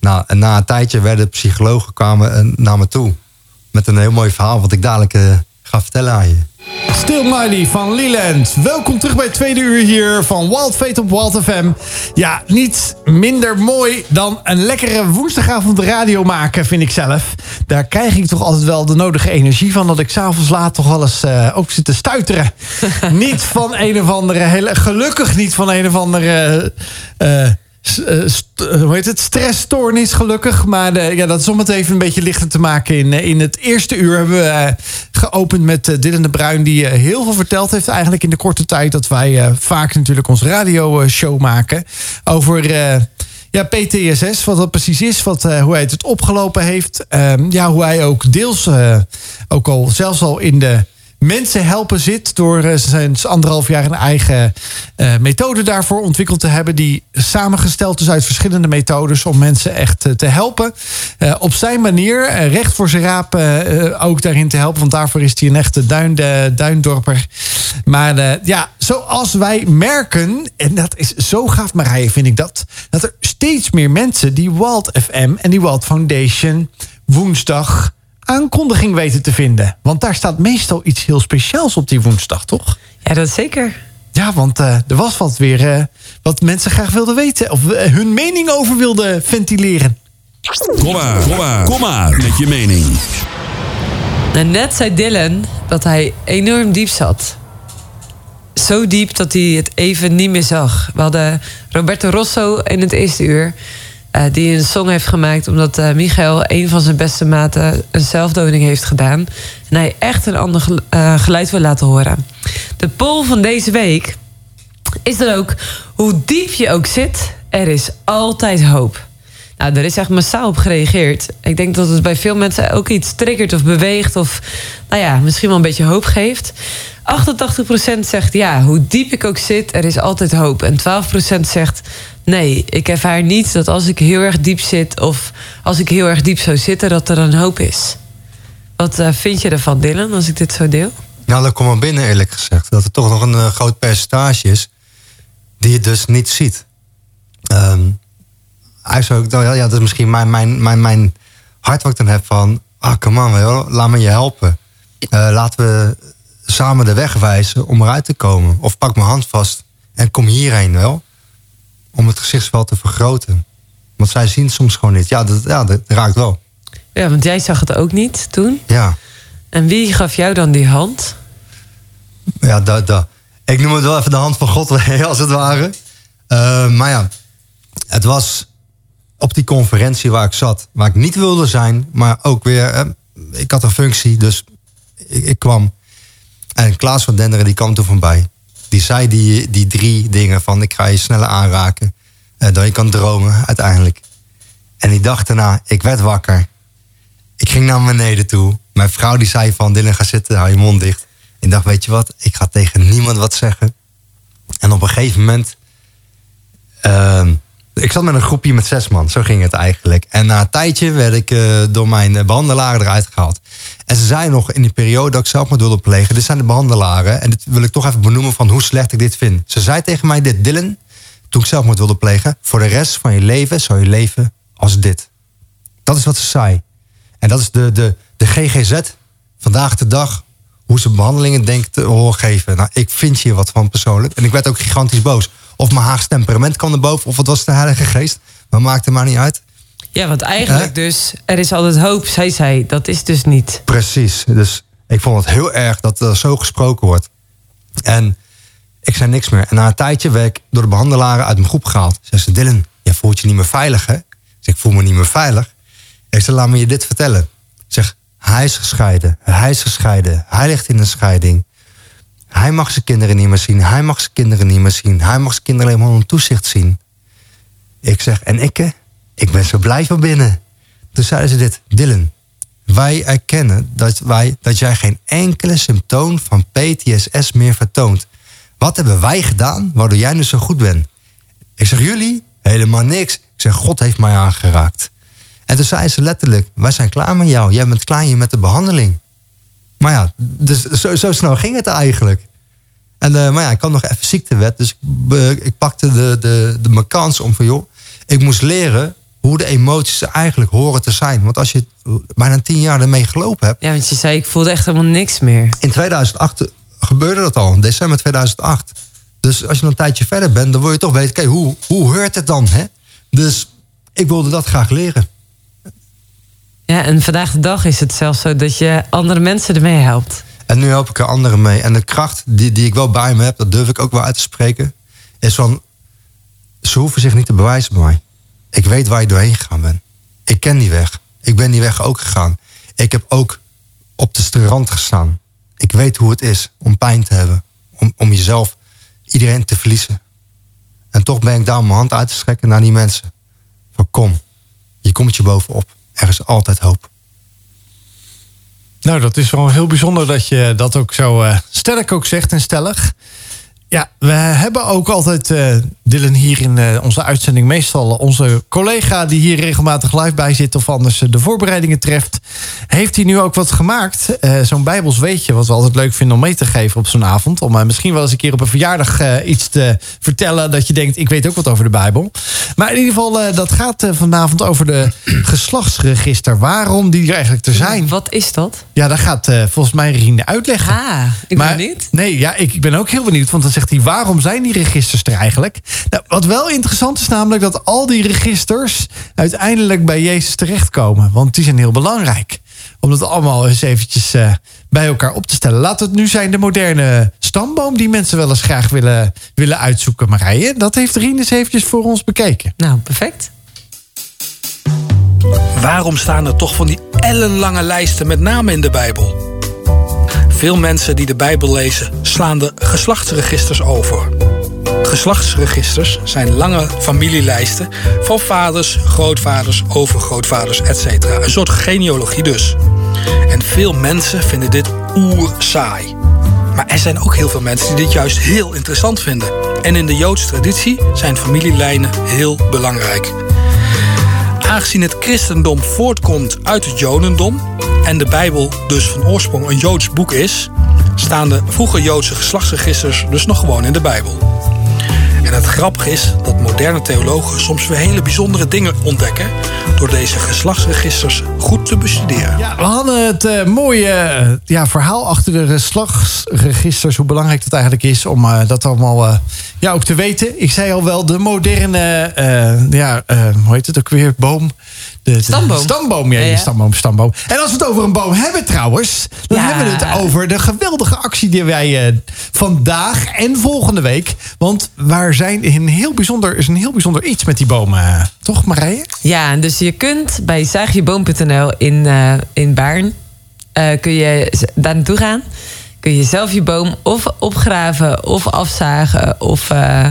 Nou, en na een tijdje werden psychologen kwamen eh, naar me toe. Met een heel mooi verhaal wat ik dadelijk eh, ga vertellen aan je. Still Mighty van Leland. Welkom terug bij het tweede uur hier van Wild Fate op Wild FM. Ja, niet minder mooi dan een lekkere woensdagavond radio maken, vind ik zelf. Daar krijg ik toch altijd wel de nodige energie van... dat ik s'avonds laat toch wel eens eh, ook zit te stuiteren. <laughs> niet van een of andere... Hele, gelukkig niet van een of andere... eh, hoe heet het? Stressstoornis, gelukkig. Maar eh, ja, dat is om het even een beetje lichter te maken. In, eh, in het eerste uur hebben we eh, geopend met eh, Dylan de Bruin... die eh, heel veel verteld heeft eigenlijk in de korte tijd... dat wij eh, vaak natuurlijk onze radioshow maken... over... eh, ja, PTSS, wat dat precies is, wat, eh, hoe hij het opgelopen heeft. Ehm, ja, hoe hij ook deels eh, ook al zelfs al in de mensen helpen zit. Door eh, sinds anderhalf jaar een eigen eh, methode daarvoor ontwikkeld te hebben. Die samengesteld is uit verschillende methodes om mensen echt eh, te helpen. Op zijn manier, recht voor zijn raap ook daarin te helpen. Want daarvoor is hij een echte duin, duindorper. Maar ja, zoals wij merken, en dat is zo gaaf Marije vind ik dat. Dat er steeds meer mensen die Walt FM en die Walt Foundation woensdag aankondiging weten te vinden. Want daar staat meestal iets heel speciaals op die woensdag, toch? Ja, dat zeker. Ja, want eh, er was wat weer eh, wat mensen graag wilden weten. Of eh, hun mening over wilden ventileren. Kom maar, kom maar, kom maar met je mening. Nou, net zei Dylan dat hij enorm diep zat. Zo diep dat hij het even niet meer zag. We hadden Roberto Rosso in het eerste uur. Eh, die een song heeft gemaakt omdat eh, Michael, een van zijn beste maten, een zelfdoding heeft gedaan. En hij echt een ander eh, geluid wil laten horen. De poll van deze week is dan ook hoe diep je ook zit, er is altijd hoop. Nou, er is echt massaal op gereageerd. Ik denk dat het bij veel mensen ook iets triggert of beweegt... of nou ja, misschien wel een beetje hoop geeft. 88% zegt ja, hoe diep ik ook zit, er is altijd hoop. En 12% zegt nee, ik ervaar niet dat als ik heel erg diep zit... of als ik heel erg diep zou zitten, dat er een hoop is. Wat eh, vind je ervan, Dylan, als ik dit zo deel? Nou, dat komt wel binnen eerlijk gezegd. Dat er toch nog een eh, groot percentage is die je dus niet ziet. Ehm eigenlijk ook, ja, dat is misschien mijn, mijn, mijn, mijn hart wat ik dan heb van... Ah, come on, wel, laat me je helpen. Eh, laten we samen de weg wijzen om eruit te komen. Of pak mijn hand vast en kom hierheen wel. Om het gezichtsveld te vergroten. Want zij zien soms gewoon niet. Ja, dat, ja, dat raakt wel. Ja, want jij zag het ook niet toen. Ja. En wie gaf jou dan die hand? Ja, dat, dat. Ik noem het wel even de hand van God, <laughs> als het ware. Eh, maar ja, het was op die conferentie waar ik zat, waar ik niet wilde zijn, maar ook weer, eh, ik had een functie, dus ik, ik kwam. En Klaas van Denderen, die kwam toen voorbij. Die zei die, die drie dingen van, ik ga je sneller aanraken eh, dan je kan dromen, uiteindelijk. En die dag daarna, ik werd wakker. Ik ging naar beneden toe. Mijn vrouw die zei van, Dylan, ga zitten, hou je mond dicht. Ik dacht, weet je wat, ik ga tegen niemand wat zeggen. En op een gegeven moment... ehm, ik zat met een groepje met zes man, zo ging het eigenlijk. En na een tijdje werd ik eh, door mijn eh, behandelaren eruit gehaald. En ze zei nog in die periode dat ik zelfmoord wilde plegen... dit zijn de behandelaren, en dit wil ik toch even benoemen... van hoe slecht ik dit vind. Ze zei tegen mij dit, Dylan, toen ik zelfmoord wilde plegen... voor de rest van je leven zou je leven als dit. Dat is wat ze zei. En dat is de, de, de GGZ vandaag de dag. Hoe ze behandelingen denkt te horen geven. Nou, ik vind hier wat van persoonlijk. En ik werd ook gigantisch boos. Of mijn Haagse temperament kwam er boven. Of het was de Heilige Geest. Maar maakt er maar niet uit. Ja, want eigenlijk dus, er is altijd hoop, zij zei. Dat is dus niet. Precies. Dus ik vond het heel erg dat er zo gesproken wordt. En ik zei niks meer. En na een tijdje werd ik door de behandelaren uit mijn groep gehaald. Ze zei, Dylan, jij voelt je niet meer veilig, hè? Ik zeg, ik voel me niet meer veilig. Ik zei, laat me je dit vertellen. Ik zeg, hij is gescheiden. Hij is gescheiden. Hij ligt in een scheiding. Hij mag zijn kinderen niet meer zien. Hij mag zijn kinderen niet meer zien. Hij mag zijn kinderen alleen maar onder toezicht zien. Ik zeg, en ik, ik ben zo blij van binnen. Toen zeiden ze dit, Dylan, wij erkennen dat, wij, dat jij geen enkele symptoom van PTSS meer vertoont. Wat hebben wij gedaan waardoor jij nu zo goed bent? Ik zeg, jullie? Helemaal niks. Ik zeg, God heeft mij aangeraakt. En toen zei ze letterlijk, wij zijn klaar met jou. Jij bent klaar hier met de behandeling. Maar ja, dus zo, zo snel ging het eigenlijk. En, eh, maar ja, ik had nog even ziektewet. Dus ik, pakte de, de, de, mijn kans om van, joh, ik moest leren hoe de emoties eigenlijk horen te zijn. Want als je bijna tien jaar ermee gelopen hebt. Ja, want je zei, ik voelde echt helemaal niks meer. In 2008 gebeurde dat al, in december 2008. Dus als je nog een tijdje verder bent, dan wil je toch weten, oké, hoe, hoe hoort het dan? Hè? Dus ik wilde dat graag leren. Ja, en vandaag de dag is het zelfs zo dat je andere mensen ermee helpt. En nu help ik er anderen mee. En de kracht die, die ik wel bij me heb, dat durf ik ook wel uit te spreken, is van, ze hoeven zich niet te bewijzen bij mij. Ik weet waar je doorheen gegaan bent. Ik ken die weg. Ik ben die weg ook gegaan. Ik heb ook op de strand gestaan. Ik weet hoe het is om pijn te hebben. Om, om jezelf, iedereen te verliezen. En toch ben ik daar om mijn hand uit te strekken naar die mensen. Van kom, je komt je bovenop. Er is altijd hoop. Nou, dat is wel heel bijzonder dat je dat ook zo eh, sterk ook zegt en stellig. Ja, we hebben ook altijd eh, Dylan hier in eh, onze uitzending. Meestal onze collega die hier regelmatig live bij zit... of anders de voorbereidingen treft. Heeft hij nu ook wat gemaakt? Eh, zo'n bijbels weetje, wat we altijd leuk vinden om mee te geven op zo'n avond. Om misschien wel eens een keer op een verjaardag iets te vertellen... dat je denkt, ik weet ook wat over de Bijbel. Maar in ieder geval, dat gaat vanavond over de <clears throat> geslachtsregister. Waarom die er eigenlijk te zijn. Wat is dat? Ja, dat gaat volgens mij Rien uitleggen. Ah, ik Maar- ben niet. Nee, ja, ik ben ook heel benieuwd. Want dan zegt hij, waarom zijn die registers er eigenlijk? Nou, wat wel interessant is namelijk dat al die registers... uiteindelijk bij Jezus terechtkomen. Want die zijn heel belangrijk. Om dat allemaal eens eventjes eh, bij elkaar op te stellen. Laat het nu zijn de moderne stamboom... die mensen wel eens graag willen, willen uitzoeken. Marije, dat heeft Rien eens eventjes voor ons bekeken. Nou, perfect. Waarom staan er toch van die ellenlange lijsten met namen in de Bijbel? Veel mensen die de Bijbel lezen slaan de geslachtsregisters over. Geslachtsregisters zijn lange familielijsten van vaders, grootvaders, overgrootvaders, etc. Een soort genealogie dus. En veel mensen vinden dit oer saai. Maar er zijn ook heel veel mensen die dit juist heel interessant vinden. En in de Joodse traditie zijn familielijnen heel belangrijk. Aangezien het christendom voortkomt uit het jodendom en de Bijbel dus van oorsprong een Joods boek is, staan de vroege Joodse geslachtsregisters dus nog gewoon in de Bijbel. En het grappige is dat moderne theologen soms weer hele bijzondere dingen ontdekken door deze geslachtsregisters goed te bestuderen. Ja, we hadden het eh, mooie eh, ja, verhaal achter de geslachtsregisters. Hoe belangrijk dat eigenlijk is om eh, dat allemaal ja, ook te weten. Ik zei al wel, de moderne, ja, hoe heet het ook weer, boom. De, Stamboom. Stamboom, ja, Ja, ja. ja. stamboom, stamboom. En als we het over een boom hebben trouwens, dan Ja. hebben we het over de geweldige actie die wij eh, vandaag en volgende week. Want waar zijn een heel bijzonder, is een heel bijzonder iets met die bomen, toch Marije? Ja, dus je kunt bij zaagjeboom.nl in, eh, in Baarn... eh, kun je daar naartoe gaan. Kun je zelf je boom of opgraven of afzagen... of eh,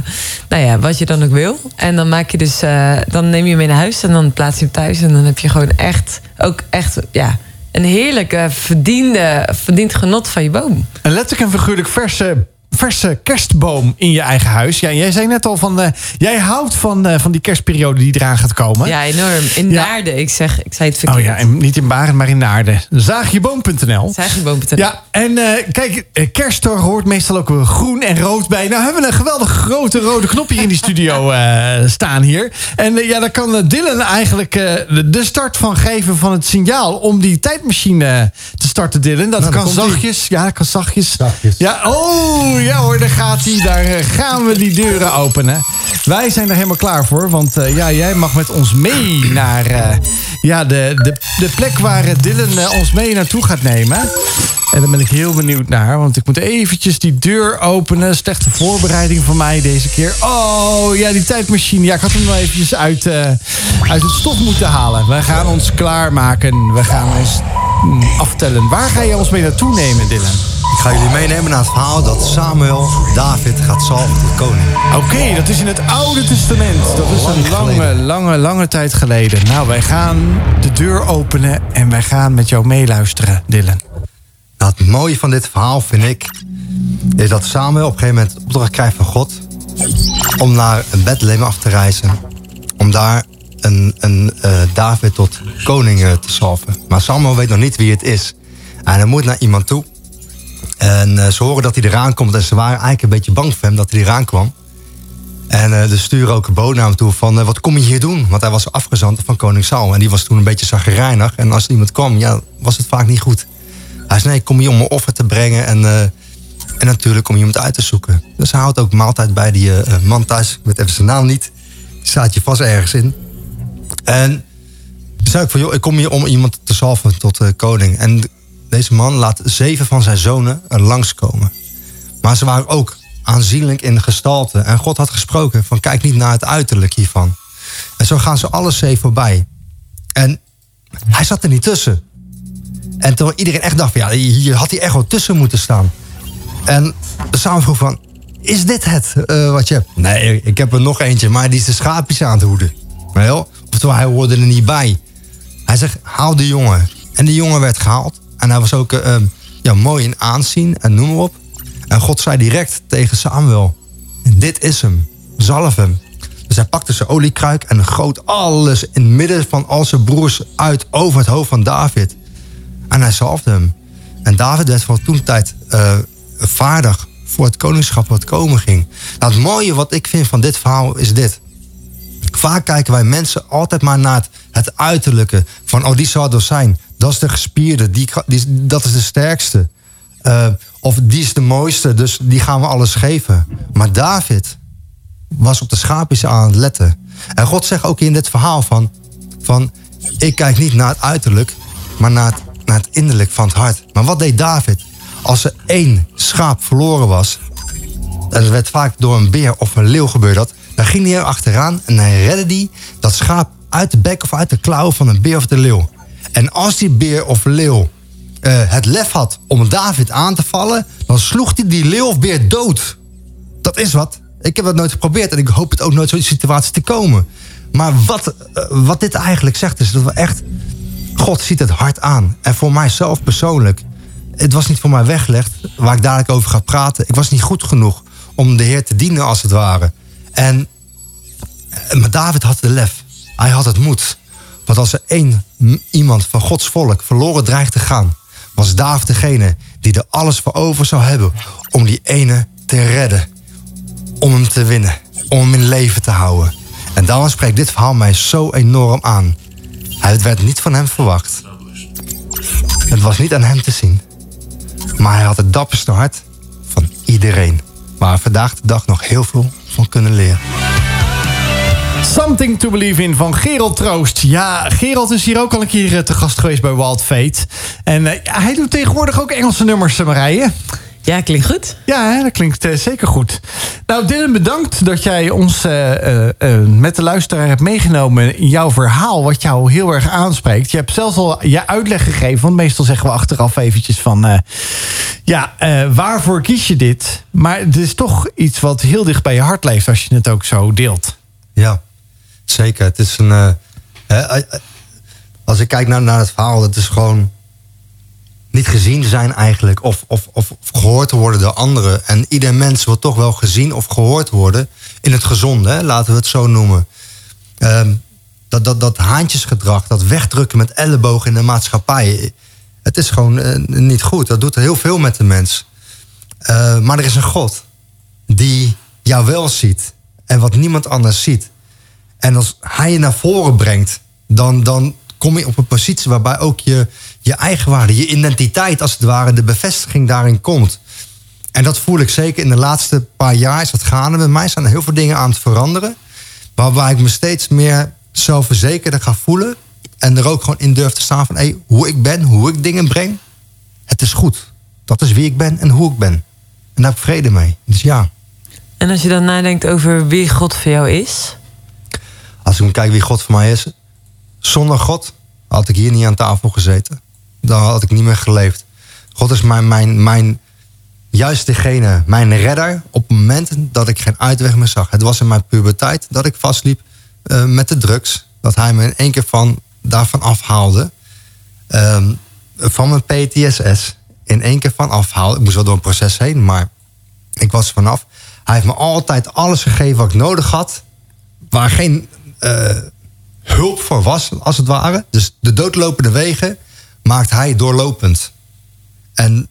nou ja, wat je dan ook wil. En dan, maak je dus, eh, dan neem je hem mee naar huis en dan plaats je hem thuis. En dan heb je gewoon echt, ook echt ja, een heerlijke, verdiende, verdiend genot van je boom. Een letterlijk en figuurlijk verse, verse kerstboom in je eigen huis. Ja, jij zei net al van, eh, jij houdt van, eh, van die kerstperiode die eraan gaat komen. Ja, enorm. In Ja. Naarden, ik zeg, ik zei het Oh verkeerd. ja, en niet in Baren, maar in Naarden. Zaagjeboom.nl. Zaagjeboom.nl. Ja, en eh, kijk, kerst daar hoort meestal ook wel groen en rood bij. Nou hebben we een geweldig grote rode knop hier in die studio <laughs> eh, staan hier. En ja, daar kan Dylan eigenlijk eh, de- start van geven van het signaal... om die tijdmachine te starten, Dylan. Dat Nou, kan zachtjes. Ja, dat kan zachtjes. Zachtjes. Ja, oh, ja hoor, daar gaat hij. Daar eh, gaan we die deuren openen. Wij zijn er helemaal klaar voor. Want eh, ja, jij mag met ons mee naar eh, ja, de, de, de plek waar Dylan ons mee naartoe gaat nemen. En daar ben ik heel benieuwd naar. Want ik moet eventjes die deur openen. Slechte voorbereiding van mij deze keer. Oh, ja, die tijdmachine. Ja, ik had hem wel eventjes uit, uit het stof moeten halen. We gaan ons klaarmaken. We gaan ons aftellen. Waar ga je ons mee naartoe nemen, Dylan? Ik ga jullie meenemen naar het verhaal dat Samuel David gaat salven tot koning. Oké, dat is in het Oude Testament. Dat is Lang een lange, geleden. lange, lange tijd geleden. Nou, wij gaan de deur openen en wij gaan met jou meeluisteren, Dylan. Nou, het mooie van dit verhaal vind ik... is dat Samuel op een gegeven moment opdracht krijgt van God... om naar Bethlehem af te reizen. Om daar een, een eh, David tot koning eh, te salven. Maar Samuel weet nog niet wie het is. En hij moet naar iemand toe. En eh, ze horen dat hij eraan komt. En ze waren eigenlijk een beetje bang voor hem dat hij eraan kwam. En dus sturen ook een boot naar toe van... wat kom je hier doen? Want hij was afgezant van koning Saul. En die was toen een beetje zagrijnig. En als iemand kwam, ja, was het vaak niet goed. Hij zei, nee, ik kom hier om een offer te brengen. En, eh, en natuurlijk om iemand uit te zoeken. Dus hij houdt ook maaltijd bij die man thuis. Ik weet even zijn naam niet. Die staat je vast ergens in. En toen zei ik van, joh, ik kom hier om iemand te salven tot eh, koning. En deze man laat zeven van zijn zonen er langskomen. Maar ze waren ook aanzienlijk in gestalte. En God had gesproken van, kijk niet naar het uiterlijk hiervan. En zo gaan ze alle zeven voorbij. En hij zat er niet tussen. En terwijl iedereen echt dacht van, ja, hier had hij echt wel tussen moeten staan. En Samen vroeg van, is dit het eh, wat je hebt? Nee, ik heb er nog eentje, maar die is de schaapjes aan het hoeden. Wel? Oftewel, hij hoorde er niet bij. Hij zegt, haal de jongen. En de jongen werd gehaald. En hij was ook eh, eh, ja, mooi in aanzien en noem maar op. En God zei direct tegen Samuel: Dit is hem, zalf hem. Dus hij pakte zijn oliekruik en goot alles in het midden van al zijn broers uit over het hoofd van David. En hij zalfde hem. En David werd van toen tijd eh, vaardig voor het koningschap wat komen ging. Nou, het mooie wat ik vind van dit verhaal is dit. Vaak kijken wij mensen altijd maar naar het, uiterlijke. Van, oh, die zou er zijn. Dat is de gespierde. Die, dat is de sterkste. Uh, of die is de mooiste, dus die gaan we alles geven. Maar David was op de schaapjes aan het letten. En God zegt ook in dit verhaal van... van ik kijk niet naar het uiterlijk, maar naar het, naar het innerlijk van het hart. Maar wat deed David? Als er één schaap verloren was... en dat werd vaak door een beer of een leeuw gebeurd. Dan ging hij er achteraan en hij redde die dat schaap uit de bek of uit de klauw van een beer of de leeuw. En als die beer of leeuw uh, het lef had om David aan te vallen... dan sloeg hij die leeuw of beer dood. Dat is wat. Ik heb dat nooit geprobeerd en ik hoop het ook nooit zo'n situatie te komen. Maar wat, uh, wat dit eigenlijk zegt is dat we echt... God ziet het hard aan. En voor mijzelf persoonlijk... het was niet voor mij weggelegd waar ik dadelijk over ga praten. Ik was niet goed genoeg om de Heer te dienen als het ware. En, maar David had de lef. Hij had het moed. Want als er één iemand van Gods volk verloren dreigt te gaan, was David degene die er alles voor over zou hebben om die ene te redden. Om hem te winnen. Om hem in leven te houden. En daarom spreekt dit verhaal mij zo enorm aan. Het werd niet van hem verwacht. Het was niet aan hem te zien. Maar hij had het dapperste hart van iedereen. Waar vandaag de dag nog heel veel van kunnen leren. Something to Believe in van Gerald Troost. Ja, Gerald is hier ook al een keer te gast geweest bij Wild Fate. En uh, hij doet tegenwoordig ook Engelse nummers, Marije. Ja, klinkt goed. Ja, hè, dat klinkt uh, zeker goed. Nou, Dylan, bedankt dat jij ons uh, met de luisteraar hebt meegenomen in jouw verhaal, wat jou heel erg aanspreekt. Je hebt zelfs al je uitleg gegeven, want meestal zeggen we achteraf eventjes van, ja, waarvoor kies je dit? Maar het is toch iets wat heel dicht bij je hart leeft als je het ook zo deelt. Ja, zeker. Het is een. Uh, als ik kijk naar, naar het verhaal, het is gewoon niet gezien zijn eigenlijk. Of, of, of gehoord worden door anderen. En ieder mens wil toch wel gezien of gehoord worden. In het gezonde, laten we het zo noemen. Um, dat, dat, dat haantjesgedrag, dat wegdrukken met ellebogen in de maatschappij. Het is gewoon uh, niet goed. Dat doet heel veel met de mens. Uh, maar er is een God die jou wel ziet. En wat niemand anders ziet. En als hij je naar voren brengt, dan, dan kom je op een positie waarbij ook je, je eigenwaarde, je identiteit als het ware, de bevestiging daarin komt. En dat voel ik zeker in de laatste paar jaar is dat gaande met mij. Zijn er heel veel dingen aan het veranderen. Waarbij ik me steeds meer zelfverzekerder ga voelen. En er ook gewoon in durf te staan van hey, hoe ik ben, hoe ik dingen breng. Het is goed. Dat is wie ik ben en hoe ik ben. En daar heb ik vrede mee. Dus ja. En als je dan nadenkt over wie God voor jou is? Als ik kijk wie God voor mij is. Zonder God had ik hier niet aan tafel gezeten. Dan had ik niet meer geleefd. God is mijn, mijn, mijn juist degene, mijn redder op het moment dat ik geen uitweg meer zag. Het was in mijn puberteit dat ik vastliep uh, met de drugs. Dat hij me in één keer van, daarvan afhaalde. Um, van mijn PTSS. In één keer van afhaalde. Ik moest wel door een proces heen, maar ik was vanaf. Hij heeft me altijd alles gegeven wat ik nodig had. Waar geen uh, hulp voor was, als het ware. Dus de doodlopende wegen maakt hij doorlopend. En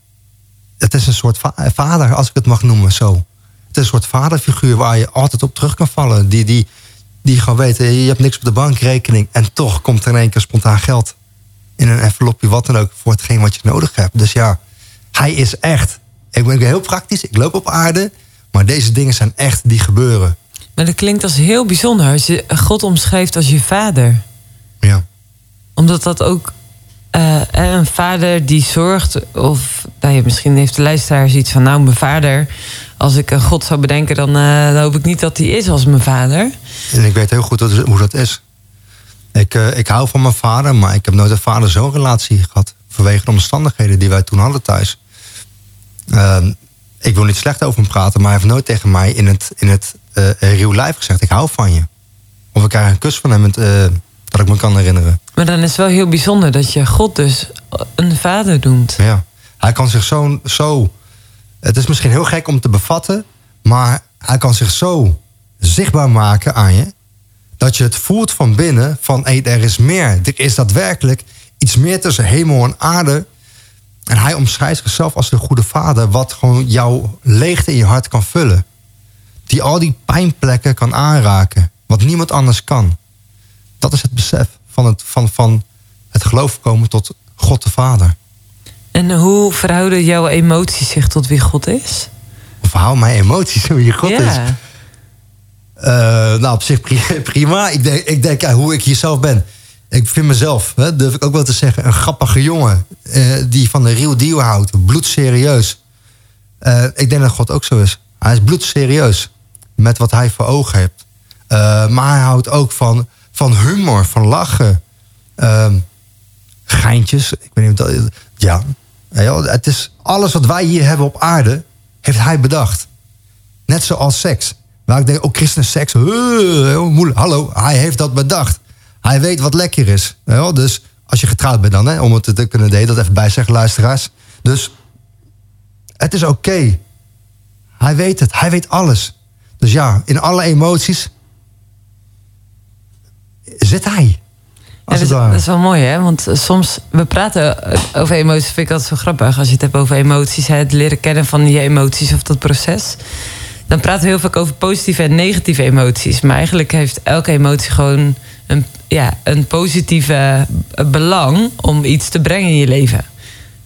het is een soort va vader, als ik het mag noemen zo. Het is een soort vaderfiguur waar je altijd op terug kan vallen. Die, die, die gewoon weet, je hebt niks op de bankrekening... en toch komt er in één keer spontaan geld. In een envelopje, wat dan ook, voor hetgeen wat je nodig hebt. Dus ja, hij is echt. Ik ben heel praktisch, ik loop op aarde... maar deze dingen zijn echt die gebeuren. Maar dat klinkt als heel bijzonder als je God omschrijft als je vader. Ja. Omdat dat ook uh, een vader die zorgt, of nou ja, misschien heeft de luisteraar iets van, nou, mijn vader, als ik een God zou bedenken, dan, uh, dan hoop ik niet dat hij is als mijn vader. En ik weet heel goed dat, hoe dat is. Ik, uh, ik hou van mijn vader, maar ik heb nooit een vader-zoon relatie gehad. Vanwege de omstandigheden die wij toen hadden thuis. Ehm, ik wil niet slecht over hem praten, maar hij heeft nooit tegen mij in het, in het uh, real life gezegd: Ik hou van je. Of ik krijg een kus van hem. Met, uh, dat ik me kan herinneren. Maar dan is het wel heel bijzonder dat je God dus een vader noemt. Ja. Hij kan zich zo, zo. Het is misschien heel gek om te bevatten, maar hij kan zich zo zichtbaar maken aan je. Dat je het voelt van binnen: van hé, er is meer. Er is daadwerkelijk iets meer tussen hemel en aarde. En hij omschrijft zichzelf als de goede vader, wat gewoon jouw leegte in je hart kan vullen. Die al die pijnplekken kan aanraken, wat niemand anders kan. Dat is het besef van het, van, van het geloof komen tot God de Vader. En hoe verhouden jouw emoties zich tot wie God is? Hou mijn emoties hoe je God is. Eh, nou, op zich pri- <laughs> prima. Ik denk, ik denk ja, hoe ik hier zelf ben. Ik vind mezelf, hè, durf ik ook wel te zeggen, een grappige jongen. eh, die van de real deal houdt. Bloedserieus. Eh, ik denk dat God ook zo is. Hij is bloedserieus. Met wat hij voor ogen heeft. Eh, maar hij houdt ook van, van humor, van lachen. Ehm, geintjes. Ik weet niet of dat. Ja. Het is alles wat wij hier hebben op aarde, heeft hij bedacht. Net zoals seks. Waar ik denk, oh, christen seks. eh, heel moeilijk. Hallo, hij heeft dat bedacht. Hij weet wat lekker is. Dus als je getrouwd bent dan, hè, om het te kunnen delen, dat even bijzeggen, luisteraars. Dus het is oké. Hij weet het. Hij weet alles. Dus ja, in alle emoties zit hij. Ja, dat, dat is wel mooi, hè? Want eh, soms, we praten eh, over emoties, vind ik altijd zo grappig. Als je het hebt over emoties, het leren kennen van je emoties of dat proces. Dan praten we heel vaak over positieve en negatieve emoties. Maar eigenlijk heeft elke emotie gewoon een, ja, een positieve eh, belang om iets te brengen in je leven.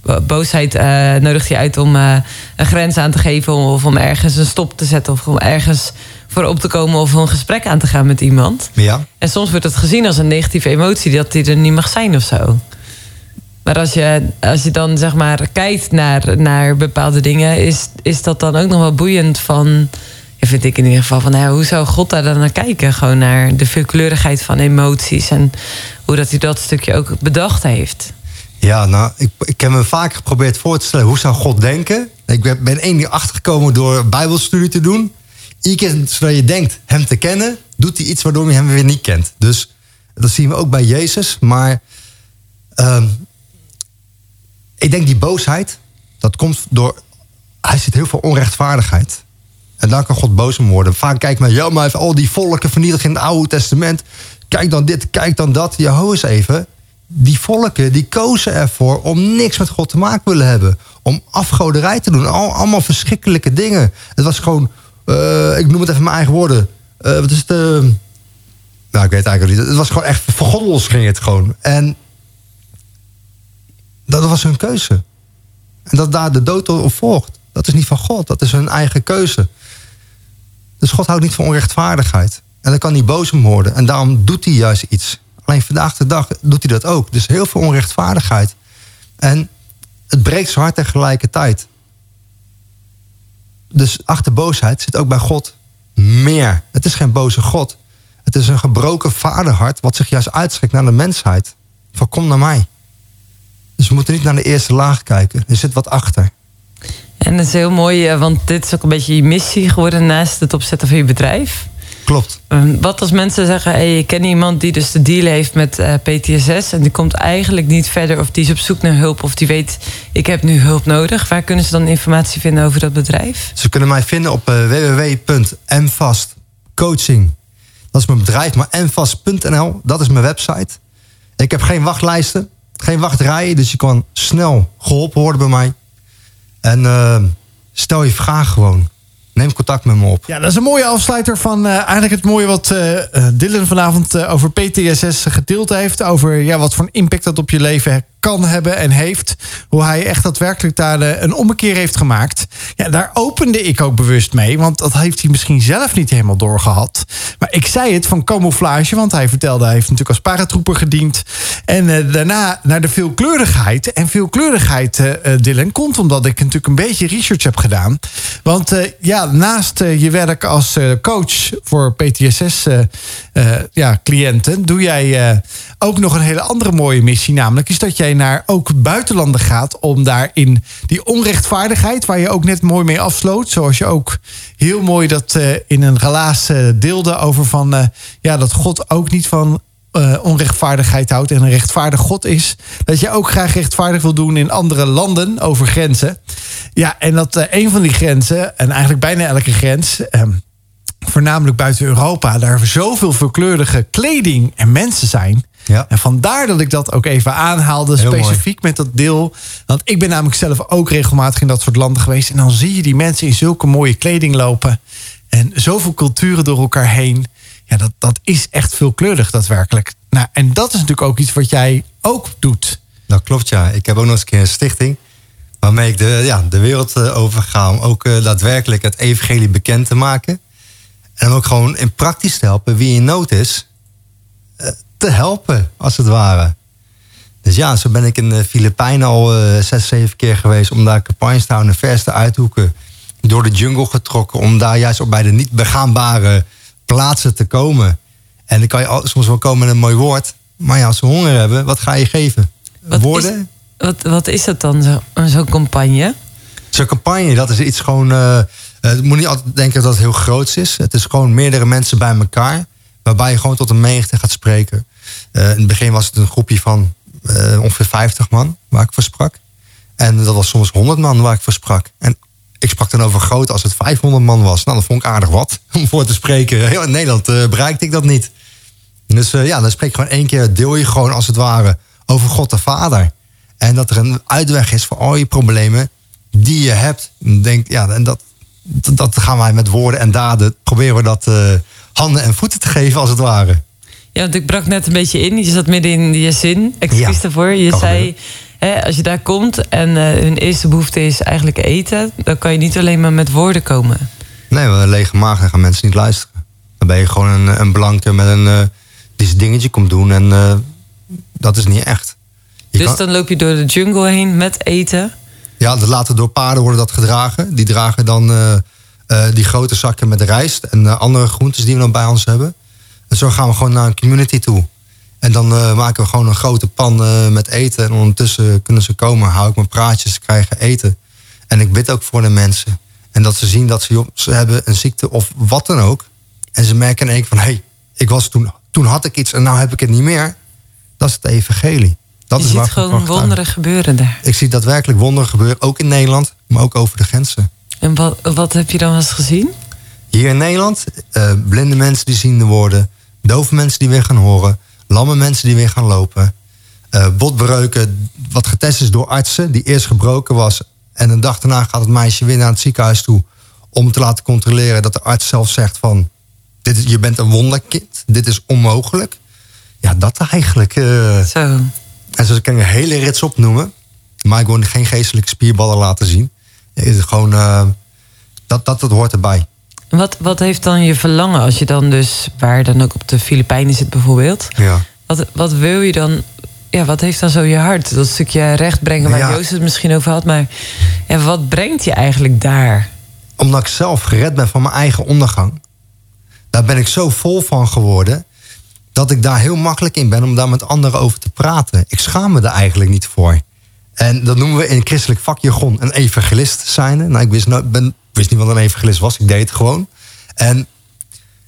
Bo- Boosheid eh, nodigt je uit om eh, een grens aan te geven, of om ergens een stop te zetten, of om ergens voor op te komen of een gesprek aan te gaan met iemand. Ja. En soms wordt het gezien als een negatieve emotie, dat die er niet mag zijn of zo. Maar als je, als je dan zeg maar kijkt naar, naar bepaalde dingen, is, is dat dan ook nog wel boeiend van. Ja, vind ik in ieder geval van ja, hoe zou God daar dan naar kijken? Gewoon naar de veelkleurigheid van emoties en hoe dat hij dat stukje ook bedacht heeft. Ja, nou, ik, ik heb me vaak geprobeerd voor te stellen... hoe zou God denken? Ik ben, één keer achtergekomen door bijbelstudie te doen. Iedere keer zodat je denkt hem te kennen... doet hij iets waardoor je hem weer niet kent. Dus dat zien we ook bij Jezus. Maar ehm, ik denk die boosheid... dat komt door... hij ziet heel veel onrechtvaardigheid. En daar kan God boos om worden. Vaak kijkt men, ja, maar al die volken vernietigd in het Oude Testament. Kijk dan dit, kijk dan dat. Ja, ho even. Die volken die kozen ervoor om niks met God te maken willen hebben. Om afgoderij te doen. Al, allemaal verschrikkelijke dingen. Het was gewoon, eh, ik noem het even mijn eigen woorden. Eh, wat is het? eh, nou, ik weet eigenlijk niet. Het was gewoon echt, voor goddels ging het gewoon. En dat was hun keuze. En dat daar de dood op volgt. Dat is niet van God. Dat is hun eigen keuze. Dus God houdt niet van onrechtvaardigheid. En dan kan hij boos om worden. En daarom doet hij juist iets. Alleen vandaag de dag doet hij dat ook. Dus heel veel onrechtvaardigheid. En het breekt zijn hart tegelijkertijd. Dus achter boosheid zit ook bij God meer. Het is geen boze God. Het is een gebroken vaderhart... wat zich juist uitstrekt naar de mensheid. Van kom naar mij. Dus we moeten niet naar de eerste laag kijken. Er zit wat achter. En dat is heel mooi, eh, want dit is ook een beetje je missie geworden naast het opzetten van je bedrijf. Klopt. Ehm, Wat als mensen zeggen, hey, ik ken iemand die dus de deal heeft met eh, PTSS... en die komt eigenlijk niet verder of die is op zoek naar hulp... of die weet, ik heb nu hulp nodig. Waar kunnen ze dan informatie vinden over dat bedrijf? Ze kunnen mij vinden op www.mvastcoaching. Dat is mijn bedrijf, maar mvast.nl, dat is mijn website. Ik heb geen wachtlijsten, geen wachtrijen, dus je kan snel geholpen worden bij mij. En eh, stel je vraag gewoon. Neem contact met me op. Ja, dat is een mooie afsluiter van eh, eigenlijk het mooie wat eh, eh, Dylan vanavond over PTSS gedeeld heeft. Over ja, wat voor impact dat op je leven kan hebben en heeft. Hoe hij echt daadwerkelijk daar eh, een ommekeer heeft gemaakt. Ja, daar opende ik ook bewust mee. Want dat heeft hij misschien zelf niet helemaal doorgehad. Maar ik zei het van camouflage. Want hij vertelde, hij heeft natuurlijk als paratrooper gediend. En eh, daarna naar de veelkleurigheid. En veelkleurigheid, eh, Dylan, komt omdat ik natuurlijk een beetje research heb gedaan. Want ja, naast je werk als coach voor PTSS-cliënten... ja, doe jij ook nog een hele andere mooie missie. Namelijk is dat jij naar ook buitenlanden gaat... om daar in die onrechtvaardigheid... waar je ook net mooi mee afsloot... zoals je ook heel mooi dat eh, in een relaas eh, deelde... over van, eh, ja, dat God ook niet van onrechtvaardigheid houdt en een rechtvaardig God is, dat je ook graag rechtvaardig wil doen in andere landen over grenzen. Ja, en dat een van die grenzen, en eigenlijk bijna elke grens, ehm, voornamelijk buiten Europa, daar zoveel veelkleurige kleding en mensen zijn. Ja. En vandaar dat ik dat ook even aanhaalde, Heel mooi. specifiek met dat deel. Want ik ben namelijk zelf ook regelmatig in dat soort landen geweest. En dan zie je die mensen in zulke mooie kleding lopen. En zoveel culturen door elkaar heen. Ja, dat, dat is echt veelkleurig daadwerkelijk. Nou, en dat is natuurlijk ook iets wat jij ook doet. Dat klopt, ja. Ik heb ook nog eens een keer een stichting. Waarmee ik de, ja, de wereld eh, over ga. Om ook eh, daadwerkelijk het evangelie bekend te maken. En om ook gewoon in praktisch te helpen wie in nood is. Eh, te helpen, als het ware. Dus ja, zo ben ik in de Filipijnen al eh, zes, zeven keer geweest. Om daar campagnes te houden, verste uithoeken. Door de jungle getrokken. Om daar juist ook bij de niet begaanbare plaatsen te komen. En dan kan je soms wel komen met een mooi woord. Maar ja, als ze honger hebben, wat ga je geven? Wat Woorden? Is, wat, wat is dat dan, zo- zo'n campagne? Zo'n campagne, dat is iets gewoon... eh eh, je moet niet altijd denken dat het heel groots is. Het is gewoon meerdere mensen bij elkaar. Waarbij je gewoon tot een menigte gaat spreken. Eh, in het begin was het een groepje van eh, ongeveer 50 man waar ik voor sprak. En dat was soms 100 man waar ik voor sprak. En ik sprak dan over groot als het 500 man was. Nou, dat vond ik aardig wat <laughs> om voor te spreken. Heel in Nederland eh, bereikte ik dat niet. Dus ja, dan spreek je gewoon één keer, deel je gewoon als het ware over God de Vader. En dat er een uitweg is voor al je problemen die je hebt. Denk, ja, en dat, dat gaan wij met woorden en daden, proberen we dat handen en voeten te geven als het ware. Ja, want ik brak net een beetje in. Je zat midden in je zin. Excuus Ja, daarvoor. Je zei, hè, als je daar komt en eh, hun eerste behoefte is eigenlijk eten... dan kan je niet alleen maar met woorden komen. Nee, een lege maag gaan mensen niet luisteren. Dan ben je gewoon een, een blanke met een eh, die zijn dingetje komt doen en eh, dat is niet echt. Je dus kan- dan loop je door de jungle heen met eten. Ja, dat later door paarden worden dat gedragen. Die dragen dan die grote zakken met rijst en andere groentes die we dan bij ons hebben. En zo gaan we gewoon naar een community toe. En dan eh, maken we gewoon een grote pan eh, met eten. En ondertussen kunnen ze komen, hou ik mijn praatjes, ze krijgen eten. En ik bid ook voor de mensen. En dat ze zien dat ze, joh, ze hebben een ziekte of wat dan ook. En ze merken in één keer van, hé, hey, ik was toen, toen had ik iets en nou heb ik het niet meer. Dat is het evangelie. Dat je is ziet gewoon wonderen gebeuren daar. Ik zie daadwerkelijk wonderen gebeuren, ook in Nederland, maar ook over de grenzen. En wat, wat heb je dan eens gezien? Hier in Nederland, eh, blinde mensen die ziende worden, dove mensen die weer gaan horen, lamme mensen die weer gaan lopen, eh, botbreuken, wat getest is door artsen, die eerst gebroken was. En een dag daarna gaat het meisje weer naar het ziekenhuis toe om te laten controleren dat de arts zelf zegt van, dit is, je bent een wonderkind, dit is onmogelijk. Ja, dat eigenlijk. eh, Zo. en zo kan ik een hele rits opnoemen. Maar ik wil geen geestelijke spierballen laten zien. Het is gewoon, eh, dat, dat, dat hoort erbij. Wat, wat heeft dan je verlangen als je dan dus, waar dan ook op de Filipijnen zit bijvoorbeeld? Ja. Wat, wat wil je dan, ja, wat heeft dan zo je hart? Dat stukje recht brengen waar Ja. Joost het misschien over had. Maar ja, wat brengt je eigenlijk daar? Omdat ik zelf gered ben van mijn eigen ondergang. Daar ben ik zo vol van geworden. Dat ik daar heel makkelijk in ben om daar met anderen over te praten. Ik schaam me daar eigenlijk niet voor. En dat noemen we in christelijk vakjargon een evangelist zijnde. Nou, ik wist, no- ben, wist niet wat een evangelist was. Ik deed het gewoon. En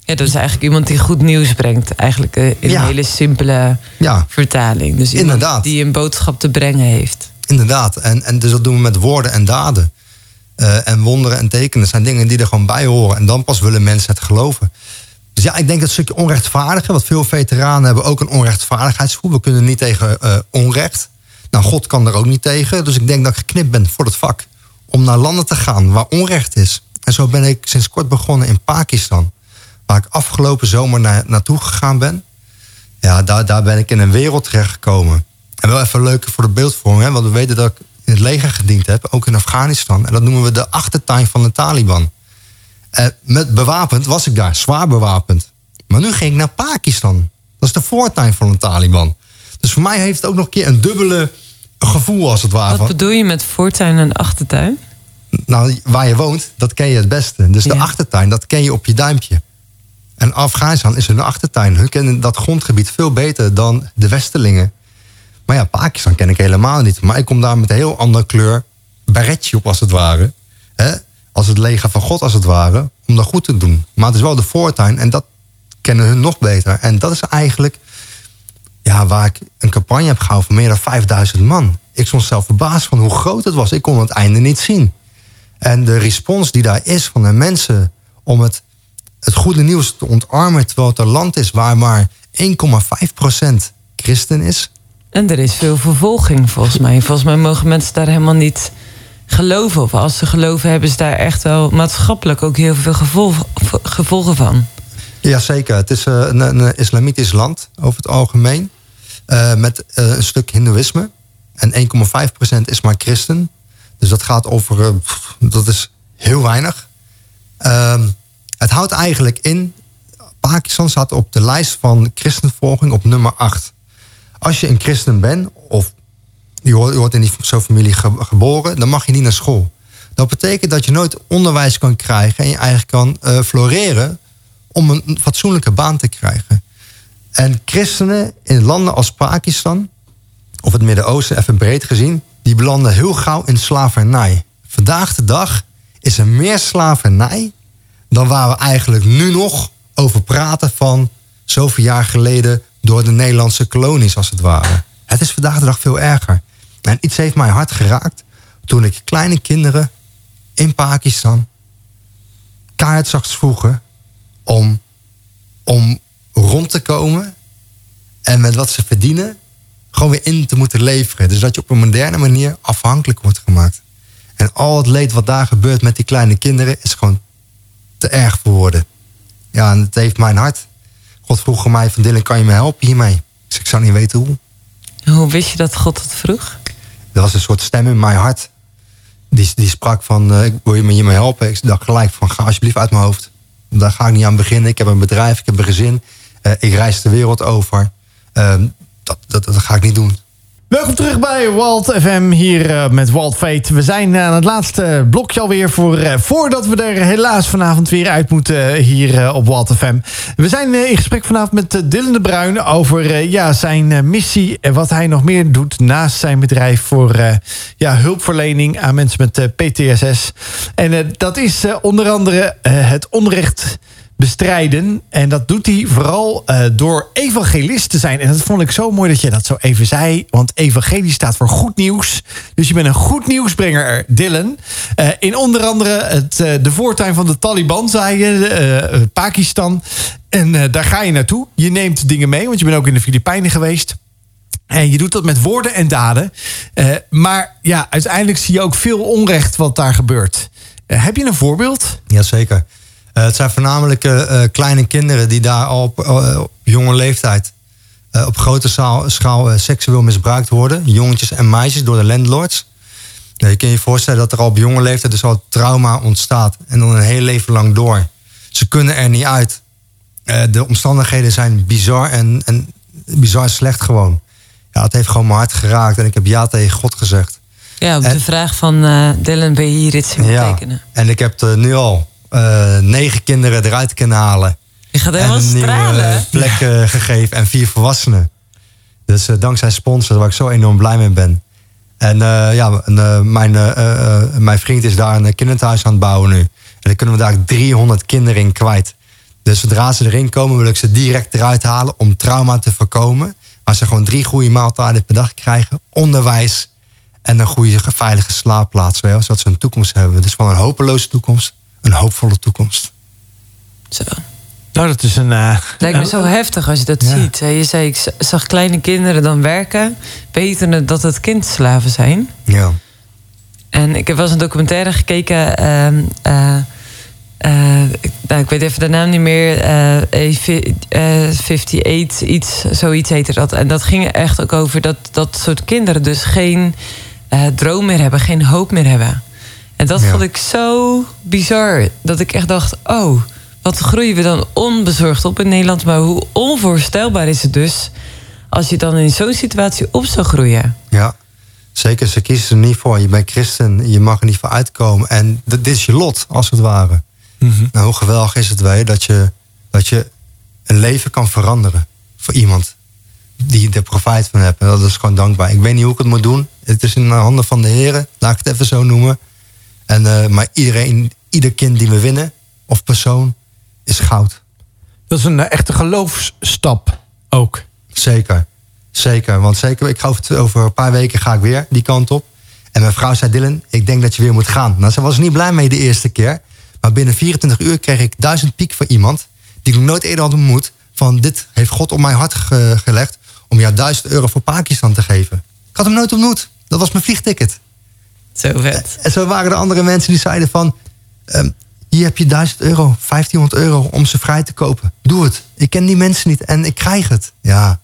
Ja, dat is eigenlijk iemand die goed nieuws brengt. Eigenlijk eh, in Ja. een hele simpele ja, vertaling. Dus iemand Inderdaad. die een boodschap te brengen heeft. Inderdaad. En, en dus dat doen we met woorden en daden. Eh, en wonderen en tekenen zijn dingen die er gewoon bij horen. En dan pas willen mensen het geloven. Dus ja, ik denk dat stukje onrechtvaardige, wat veel veteranen hebben, ook een onrechtvaardigheidsgevoel. We kunnen niet tegen eh, onrecht. Nou, God kan er ook niet tegen. Dus ik denk dat ik geknipt ben voor het vak. Om naar landen te gaan waar onrecht is. En zo ben ik sinds kort begonnen in Pakistan. Waar ik afgelopen zomer naar, naartoe gegaan ben. Ja, daar, daar ben ik in een wereld terechtgekomen. En wel even leuk voor de beeldvorming, hè, want we weten dat ik in het leger gediend heb, ook in Afghanistan. En dat noemen we de achtertuin van de Taliban. Eh, met bewapend was ik daar, zwaar bewapend. Maar nu ging ik naar Pakistan. Dat is de voortuin van de Taliban. Dus voor mij heeft het ook nog een keer een dubbele gevoel als het ware. Wat bedoel je met voortuin en achtertuin? nou, waar je woont, dat ken je het beste. Dus de achtertuin, dat ken je op je duimpje. En Afghanistan is hun achtertuin. Hun kennen dat grondgebied veel beter dan de Westerlingen. Maar ja, Pakistan ken ik helemaal niet. Maar ik kom daar met een heel andere kleur beretje op, als het ware. Hè? Als het leger van God, als het ware. Om dat goed te doen. Maar het is wel de voortuin en dat kennen hun nog beter. En dat is eigenlijk ja, waar ik een campagne heb gehouden van meer dan 5000 man. Ik stond zelf verbaasd van hoe groot het was. Ik kon het einde niet zien. En de respons die daar is van de mensen om het, het goede nieuws te ontarmen, terwijl het een land is waar maar 1,5% christen is. En er is veel vervolging volgens mij. Volgens mij mogen mensen daar helemaal niet geloven. Of als ze geloven, hebben ze daar echt wel maatschappelijk ook heel veel gevolgen, gevolgen van. Jazeker, het is eh, een, een islamitisch land over het algemeen. eh, met eh, een stuk hindoeïsme. En 1,5% is maar christen. Dus dat gaat over, dat is heel weinig. Ehm, het houdt eigenlijk in, Pakistan staat op de lijst van christenvervolging op nummer 8. Als je een christen bent, of je wordt, in zo'n familie ge- geboren, dan mag je niet naar school. Dat betekent dat je nooit onderwijs kan krijgen en je eigenlijk kan floreren om een fatsoenlijke baan te krijgen. En christenen in landen als Pakistan, of het Midden-Oosten even breed gezien, die belanden heel gauw in slavernij. Vandaag de dag is er meer slavernij dan waar we eigenlijk nu nog over praten van zoveel jaar geleden door de Nederlandse kolonies als het ware. Het is vandaag de dag veel erger. En iets heeft mij hard geraakt toen ik kleine kinderen in Pakistan kaart zag vroegen om, om rond te komen en met wat ze verdienen gewoon weer in te moeten leveren. Dus dat je op een moderne manier afhankelijk wordt gemaakt. En al het leed wat daar gebeurt met die kleine kinderen is gewoon te erg voor woorden. Ja, en het heeft mijn hart. God vroeg mij van Dylan, kan je me helpen hiermee? Dus ik zou niet weten hoe. Hoe wist je dat God het vroeg? Er was een soort stem in mijn hart. Die, die sprak van, eh, wil je me hiermee helpen? Ik dacht gelijk van, ga alsjeblieft uit mijn hoofd. Daar ga ik niet aan beginnen. Ik heb een bedrijf, ik heb een gezin. Eh, ik reis de wereld over. Ehm, dat, dat, dat ga ik niet doen. Welkom terug bij Walt FM hier eh, met Walt Fate. We zijn aan het laatste blokje alweer voor, eh, voordat we er helaas vanavond weer uit moeten eh, hier eh, op Walt FM. We zijn eh, in gesprek vanavond met eh, Dylan de Bruin over eh, ja, zijn eh, missie en wat hij nog meer doet naast zijn bedrijf voor eh, ja, hulpverlening aan mensen met eh, PTSS. En eh, dat is eh, onder andere eh, het onrecht bestrijden. En dat doet hij vooral eh, door evangelist te zijn. En dat vond ik zo mooi dat je dat zo even zei. Want evangelie staat voor goed nieuws. Dus je bent een goed nieuwsbrenger, Dylan. Eh, in onder andere het, eh, de voortuin van de Taliban, zei je, Pakistan. En daar ga je naartoe. Je neemt dingen mee, want je bent ook in de Filipijnen geweest. En je doet dat met woorden en daden. Maar ja, uiteindelijk zie je ook veel onrecht wat daar gebeurt. Heb je een voorbeeld? Jazeker. Uh, het zijn voornamelijk uh, kleine kinderen die daar al op, op jonge leeftijd op grote schaal, schaal seksueel misbruikt worden. Jongetjes en meisjes door de landlords. Nou, je kan je voorstellen dat er al op jonge leeftijd dus al trauma ontstaat. En dan een heel leven lang door. Ze kunnen er niet uit. De omstandigheden zijn bizar en, en bizar slecht gewoon. Ja, het heeft gewoon mijn hart geraakt en ik heb ja tegen God gezegd. Ja, op en, de vraag van uh, Dylan ben je hier iets in ja, betekenen. En ik heb er nu al negen kinderen eruit kunnen halen. Je gaat helemaal en een stralen. nieuwe plek uh, gegeven en vier volwassenen. Dus uh, dankzij sponsors waar ik zo enorm blij mee ben. En ja, en, mijn, mijn vriend is daar een kinderthuis aan het bouwen nu. En dan kunnen we daar 300 kinderen in kwijt. Dus zodra ze erin komen wil ik ze direct eruit halen om trauma te voorkomen. Maar ze gewoon drie goede maaltijden per dag krijgen. Onderwijs en een goede veilige slaapplaats. Zodat ze een toekomst hebben. Dus van een hopeloze toekomst een hoopvolle toekomst. Zo. Nou, dat is een. Uh, Lijkt me zo heftig als je dat ja. ziet. Je zei, ik zag kleine kinderen dan werken, wetende dat het kindslaven zijn. Ja. En ik heb wel eens een documentaire gekeken. Uh, uh, nou, ik weet even de naam niet meer. Uh, 58, iets, zoiets heette dat. En dat ging echt ook over dat dat soort kinderen dus geen droom meer hebben, geen hoop meer hebben. En dat ja. vond ik zo bizar. Dat ik echt dacht, oh, wat groeien we dan onbezorgd op in Nederland. Maar hoe onvoorstelbaar is het dus als je dan in zo'n situatie op zou groeien. Ja, zeker. Ze kiezen er niet voor. Je bent christen, je mag er niet voor uitkomen. En dit is je lot, als het ware. Mm -hmm. Nou, hoe geweldig is het wij dat je, dat je een leven kan veranderen voor iemand die er profijt van hebt. En dat is gewoon dankbaar. Ik weet niet hoe ik het moet doen. Het is in de handen van de heren, laat ik het even zo noemen. En, uh, maar iedereen, ieder kind die we winnen, of persoon, is goud. Dat is een uh, echte geloofsstap ook. Zeker. Zeker, want zeker, ik ga over, over een paar weken ga ik weer die kant op. En mijn vrouw zei, Dylan, ik denk dat je weer moet gaan. Nou, ze was niet blij mee de eerste keer. Maar binnen 24 uur kreeg ik duizend piek van iemand... die ik nog nooit eerder had ontmoet. Van, dit heeft God op mijn hart ge- gelegd... om jou 1000 euro voor Pakistan te geven. Ik had hem nooit ontmoet. Dat was mijn vliegticket. Zo vet. En zo waren er andere mensen die zeiden van... ehm, hier heb je 1000 euro, 1500 euro om ze vrij te kopen. Doe het. Ik ken die mensen niet en ik krijg het. Ja,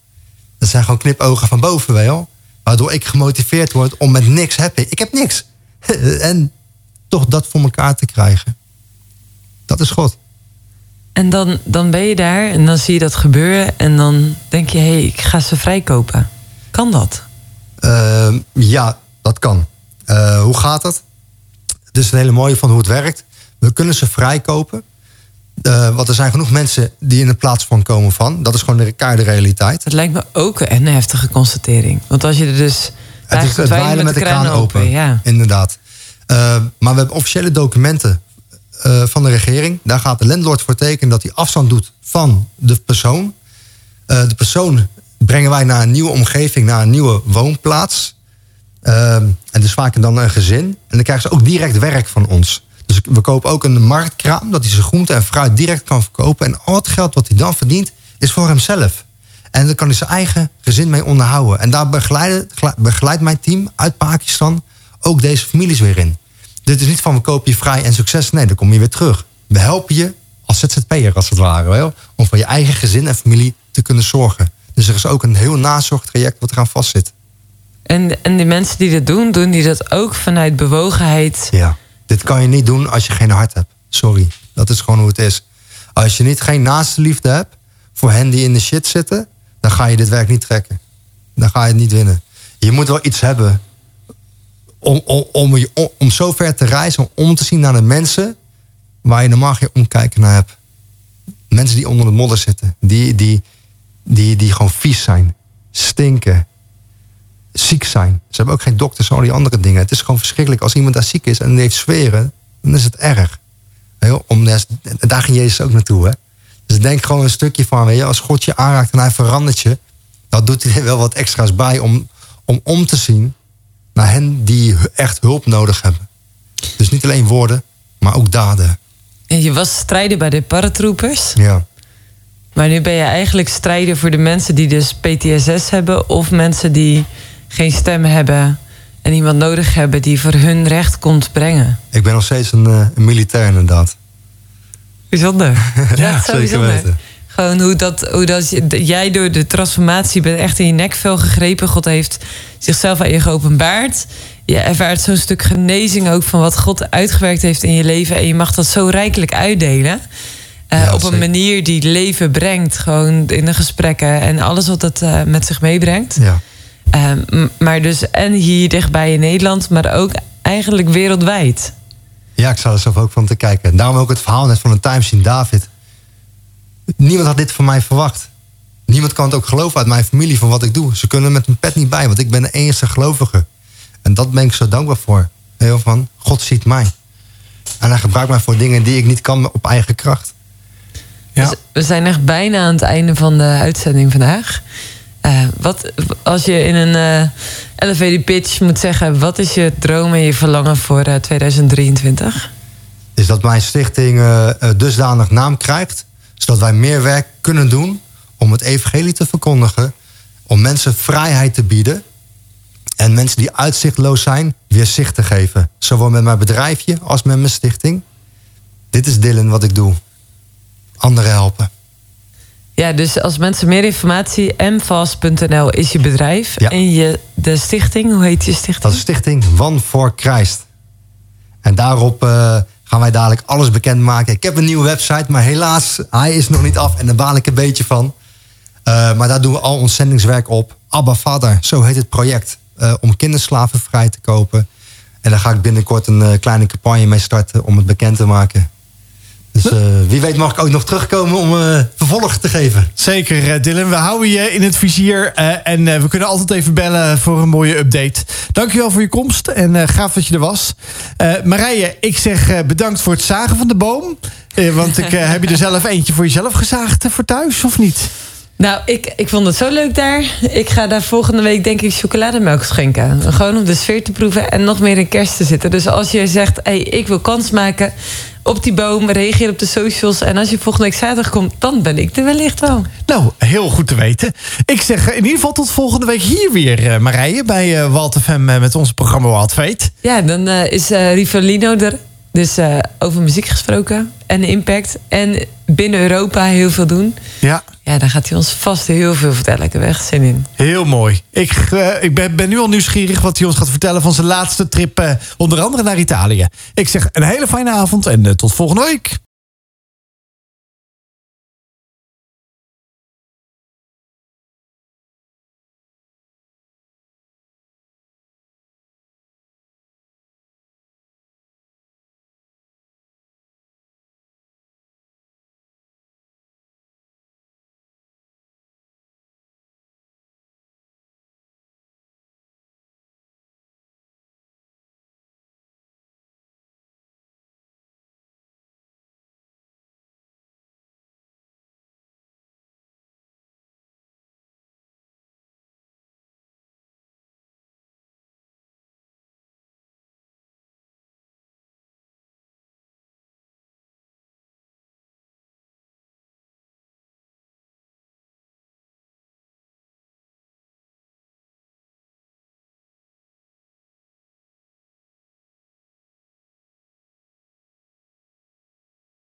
dat zijn gewoon knipogen van boven, wel. Waardoor ik gemotiveerd word om met niks happy. Ik heb niks. <laughs> en toch dat voor elkaar te krijgen. Dat is God. En dan, dan ben je daar en dan zie je dat gebeuren. En dan denk je, hé, hey, ik ga ze vrijkopen. Kan dat? Ehm, ja, dat kan. Eh, hoe gaat dat? Het is een hele mooie van hoe het werkt. We kunnen ze vrijkopen. Eh, want er zijn genoeg mensen die in de plaats van komen van. Dat is gewoon de keiharde realiteit. Dat lijkt me ook een heftige constatering. Want als je er dus... Het is het dweilen met de kraan open. Ja. Inderdaad. Eh, maar we hebben officiële documenten van de regering. Daar gaat de landlord voor tekenen dat hij afstand doet van de persoon. De persoon brengen wij naar een nieuwe omgeving, naar een nieuwe woonplaats. Eh, en dus vaak dan een gezin. En dan krijgen ze ook direct werk van ons. Dus we kopen ook een marktkraam, dat hij zijn groente en fruit direct kan verkopen. En al het geld wat hij dan verdient, is voor hemzelf. En dan kan hij zijn eigen gezin mee onderhouden. En daar begeleidt, begeleidt mijn team uit Pakistan ook deze families weer in. Dit is niet van we kopen je vrij en succes. Nee, dan kom je weer terug. We helpen je als ZZP'er als het ware. Wel, om voor je eigen gezin en familie te kunnen zorgen. Dus er is ook een heel nazorgtraject wat eraan vastzit. En, en die mensen die dat doen, doen die dat ook vanuit bewogenheid. Ja. Dit kan je niet doen als je geen hart hebt. Sorry, dat is gewoon hoe het is. Als je niet geen naaste liefde hebt voor hen die in de shit zitten, dan ga je dit werk niet trekken. Dan ga je het niet winnen. Je moet wel iets hebben om, om, om, zo ver te reizen, om om te zien naar de mensen waar je normaal geen omkijken naar hebt. Mensen die onder de modder zitten, die, die, die, die gewoon vies zijn, stinken, ziek zijn. Ze hebben ook geen dokters en al die andere dingen. Het is gewoon verschrikkelijk. Als iemand daar ziek is en heeft zweren, dan is het erg. Je, Om, daar ging Jezus ook naartoe. Hè? Dus denk gewoon een stukje van, weet je, als God je aanraakt en hij verandert je, dan doet hij er <laughs> wel wat extra's bij om om, om te zien naar hen die echt hulp nodig hebben. Dus niet alleen woorden, maar ook daden. En je was strijder bij de paratroopers. Ja. Maar nu ben je eigenlijk strijder voor de mensen die dus PTSS hebben. Of mensen die geen stem hebben. En iemand nodig hebben die voor hun recht komt brengen. Ik ben nog steeds een, eh, een militair inderdaad. Bijzonder. <laughs> Ja, zo zeker bijzonder. weten. Gewoon hoe, dat, hoe dat, jij door de transformatie bent echt in je nekvel gegrepen. God heeft zichzelf aan je geopenbaard. Je ervaart zo'n stuk genezing ook van wat God uitgewerkt heeft in je leven. En je mag dat zo rijkelijk uitdelen. Eh, Ja, op een manier die leven brengt. Gewoon in de gesprekken en alles wat dat eh, met zich meebrengt. Ja. Eh, m- maar dus en hier dichtbij in Nederland, maar ook eigenlijk wereldwijd. Ja, ik zou er zelf ook van te kijken. Daarom ook het verhaal net van een timescene David. Niemand had dit van mij verwacht. Niemand kan het ook geloven uit mijn familie van wat ik doe. Ze kunnen met een pet niet bij, want ik ben de enige gelovige. En dat ben ik zo dankbaar voor. Heel van, God ziet mij. En hij gebruikt mij voor dingen die ik niet kan op eigen kracht. Ja. Dus we zijn echt bijna aan het einde van de uitzending vandaag. Eh, wat, als je in een eh, elevator pitch moet zeggen... wat is je droom en je verlangen voor eh, 2023? Is dat mijn stichting eh, eh, dusdanig naam krijgt. Zodat wij meer werk kunnen doen om het evangelie te verkondigen. Om mensen vrijheid te bieden. En mensen die uitzichtloos zijn, weer zicht te geven. Zowel met mijn bedrijfje als met mijn stichting. Dit is Dylan wat ik doe. Anderen helpen. Ja, dus als mensen meer informatie... mvast.nl is je bedrijf. Ja. En je, de stichting, hoe heet je stichting? Dat is Stichting One for Christ. En daarop eh, gaan wij dadelijk alles bekendmaken. Ik heb een nieuwe website, maar helaas, hij is nog niet af. En daar baal ik een beetje van. Eh, maar daar doen we al ons zendingswerk op. Abba Vader, zo heet het project. eh, om kinderslaven vrij te kopen. En daar ga ik binnenkort een kleine campagne mee starten om het bekend te maken. Dus eh, wie weet mag ik ook nog terugkomen om eh, vervolg te geven. Zeker, eh, Dylan. We houden je in het vizier. en we kunnen altijd even bellen voor een mooie update. Dankjewel voor je komst en gaaf dat je er was. Marije, ik zeg bedankt voor het zagen van de boom. Want ik, heb je er zelf eentje voor jezelf gezaagd voor thuis, of niet? Nou, ik, ik vond het zo leuk daar. Ik ga daar volgende week denk ik chocolademelk schenken. Gewoon om de sfeer te proeven en nog meer in kerst te zitten. Dus als je zegt, hey, ik wil kans maken op die boom, reageer op de socials. En als je volgende week zaterdag komt, dan ben ik er wellicht wel. Nou, heel goed te weten. Ik zeg eh, in ieder geval tot volgende week hier weer, eh, Marije, bij eh, Walt FM met ons programma Wild Fate. Ja, dan is eh, Rivalino er. Dus eh, over muziek gesproken en impact. En binnen Europa heel veel doen. Ja, Ja, daar gaat hij ons vast heel veel vertellen. Ik heb echt zin in. heel mooi. Ik, eh, ik ben, ben nu al nieuwsgierig wat hij ons gaat vertellen van zijn laatste trip, eh, onder andere naar Italië. Ik zeg een hele fijne avond en tot volgende week.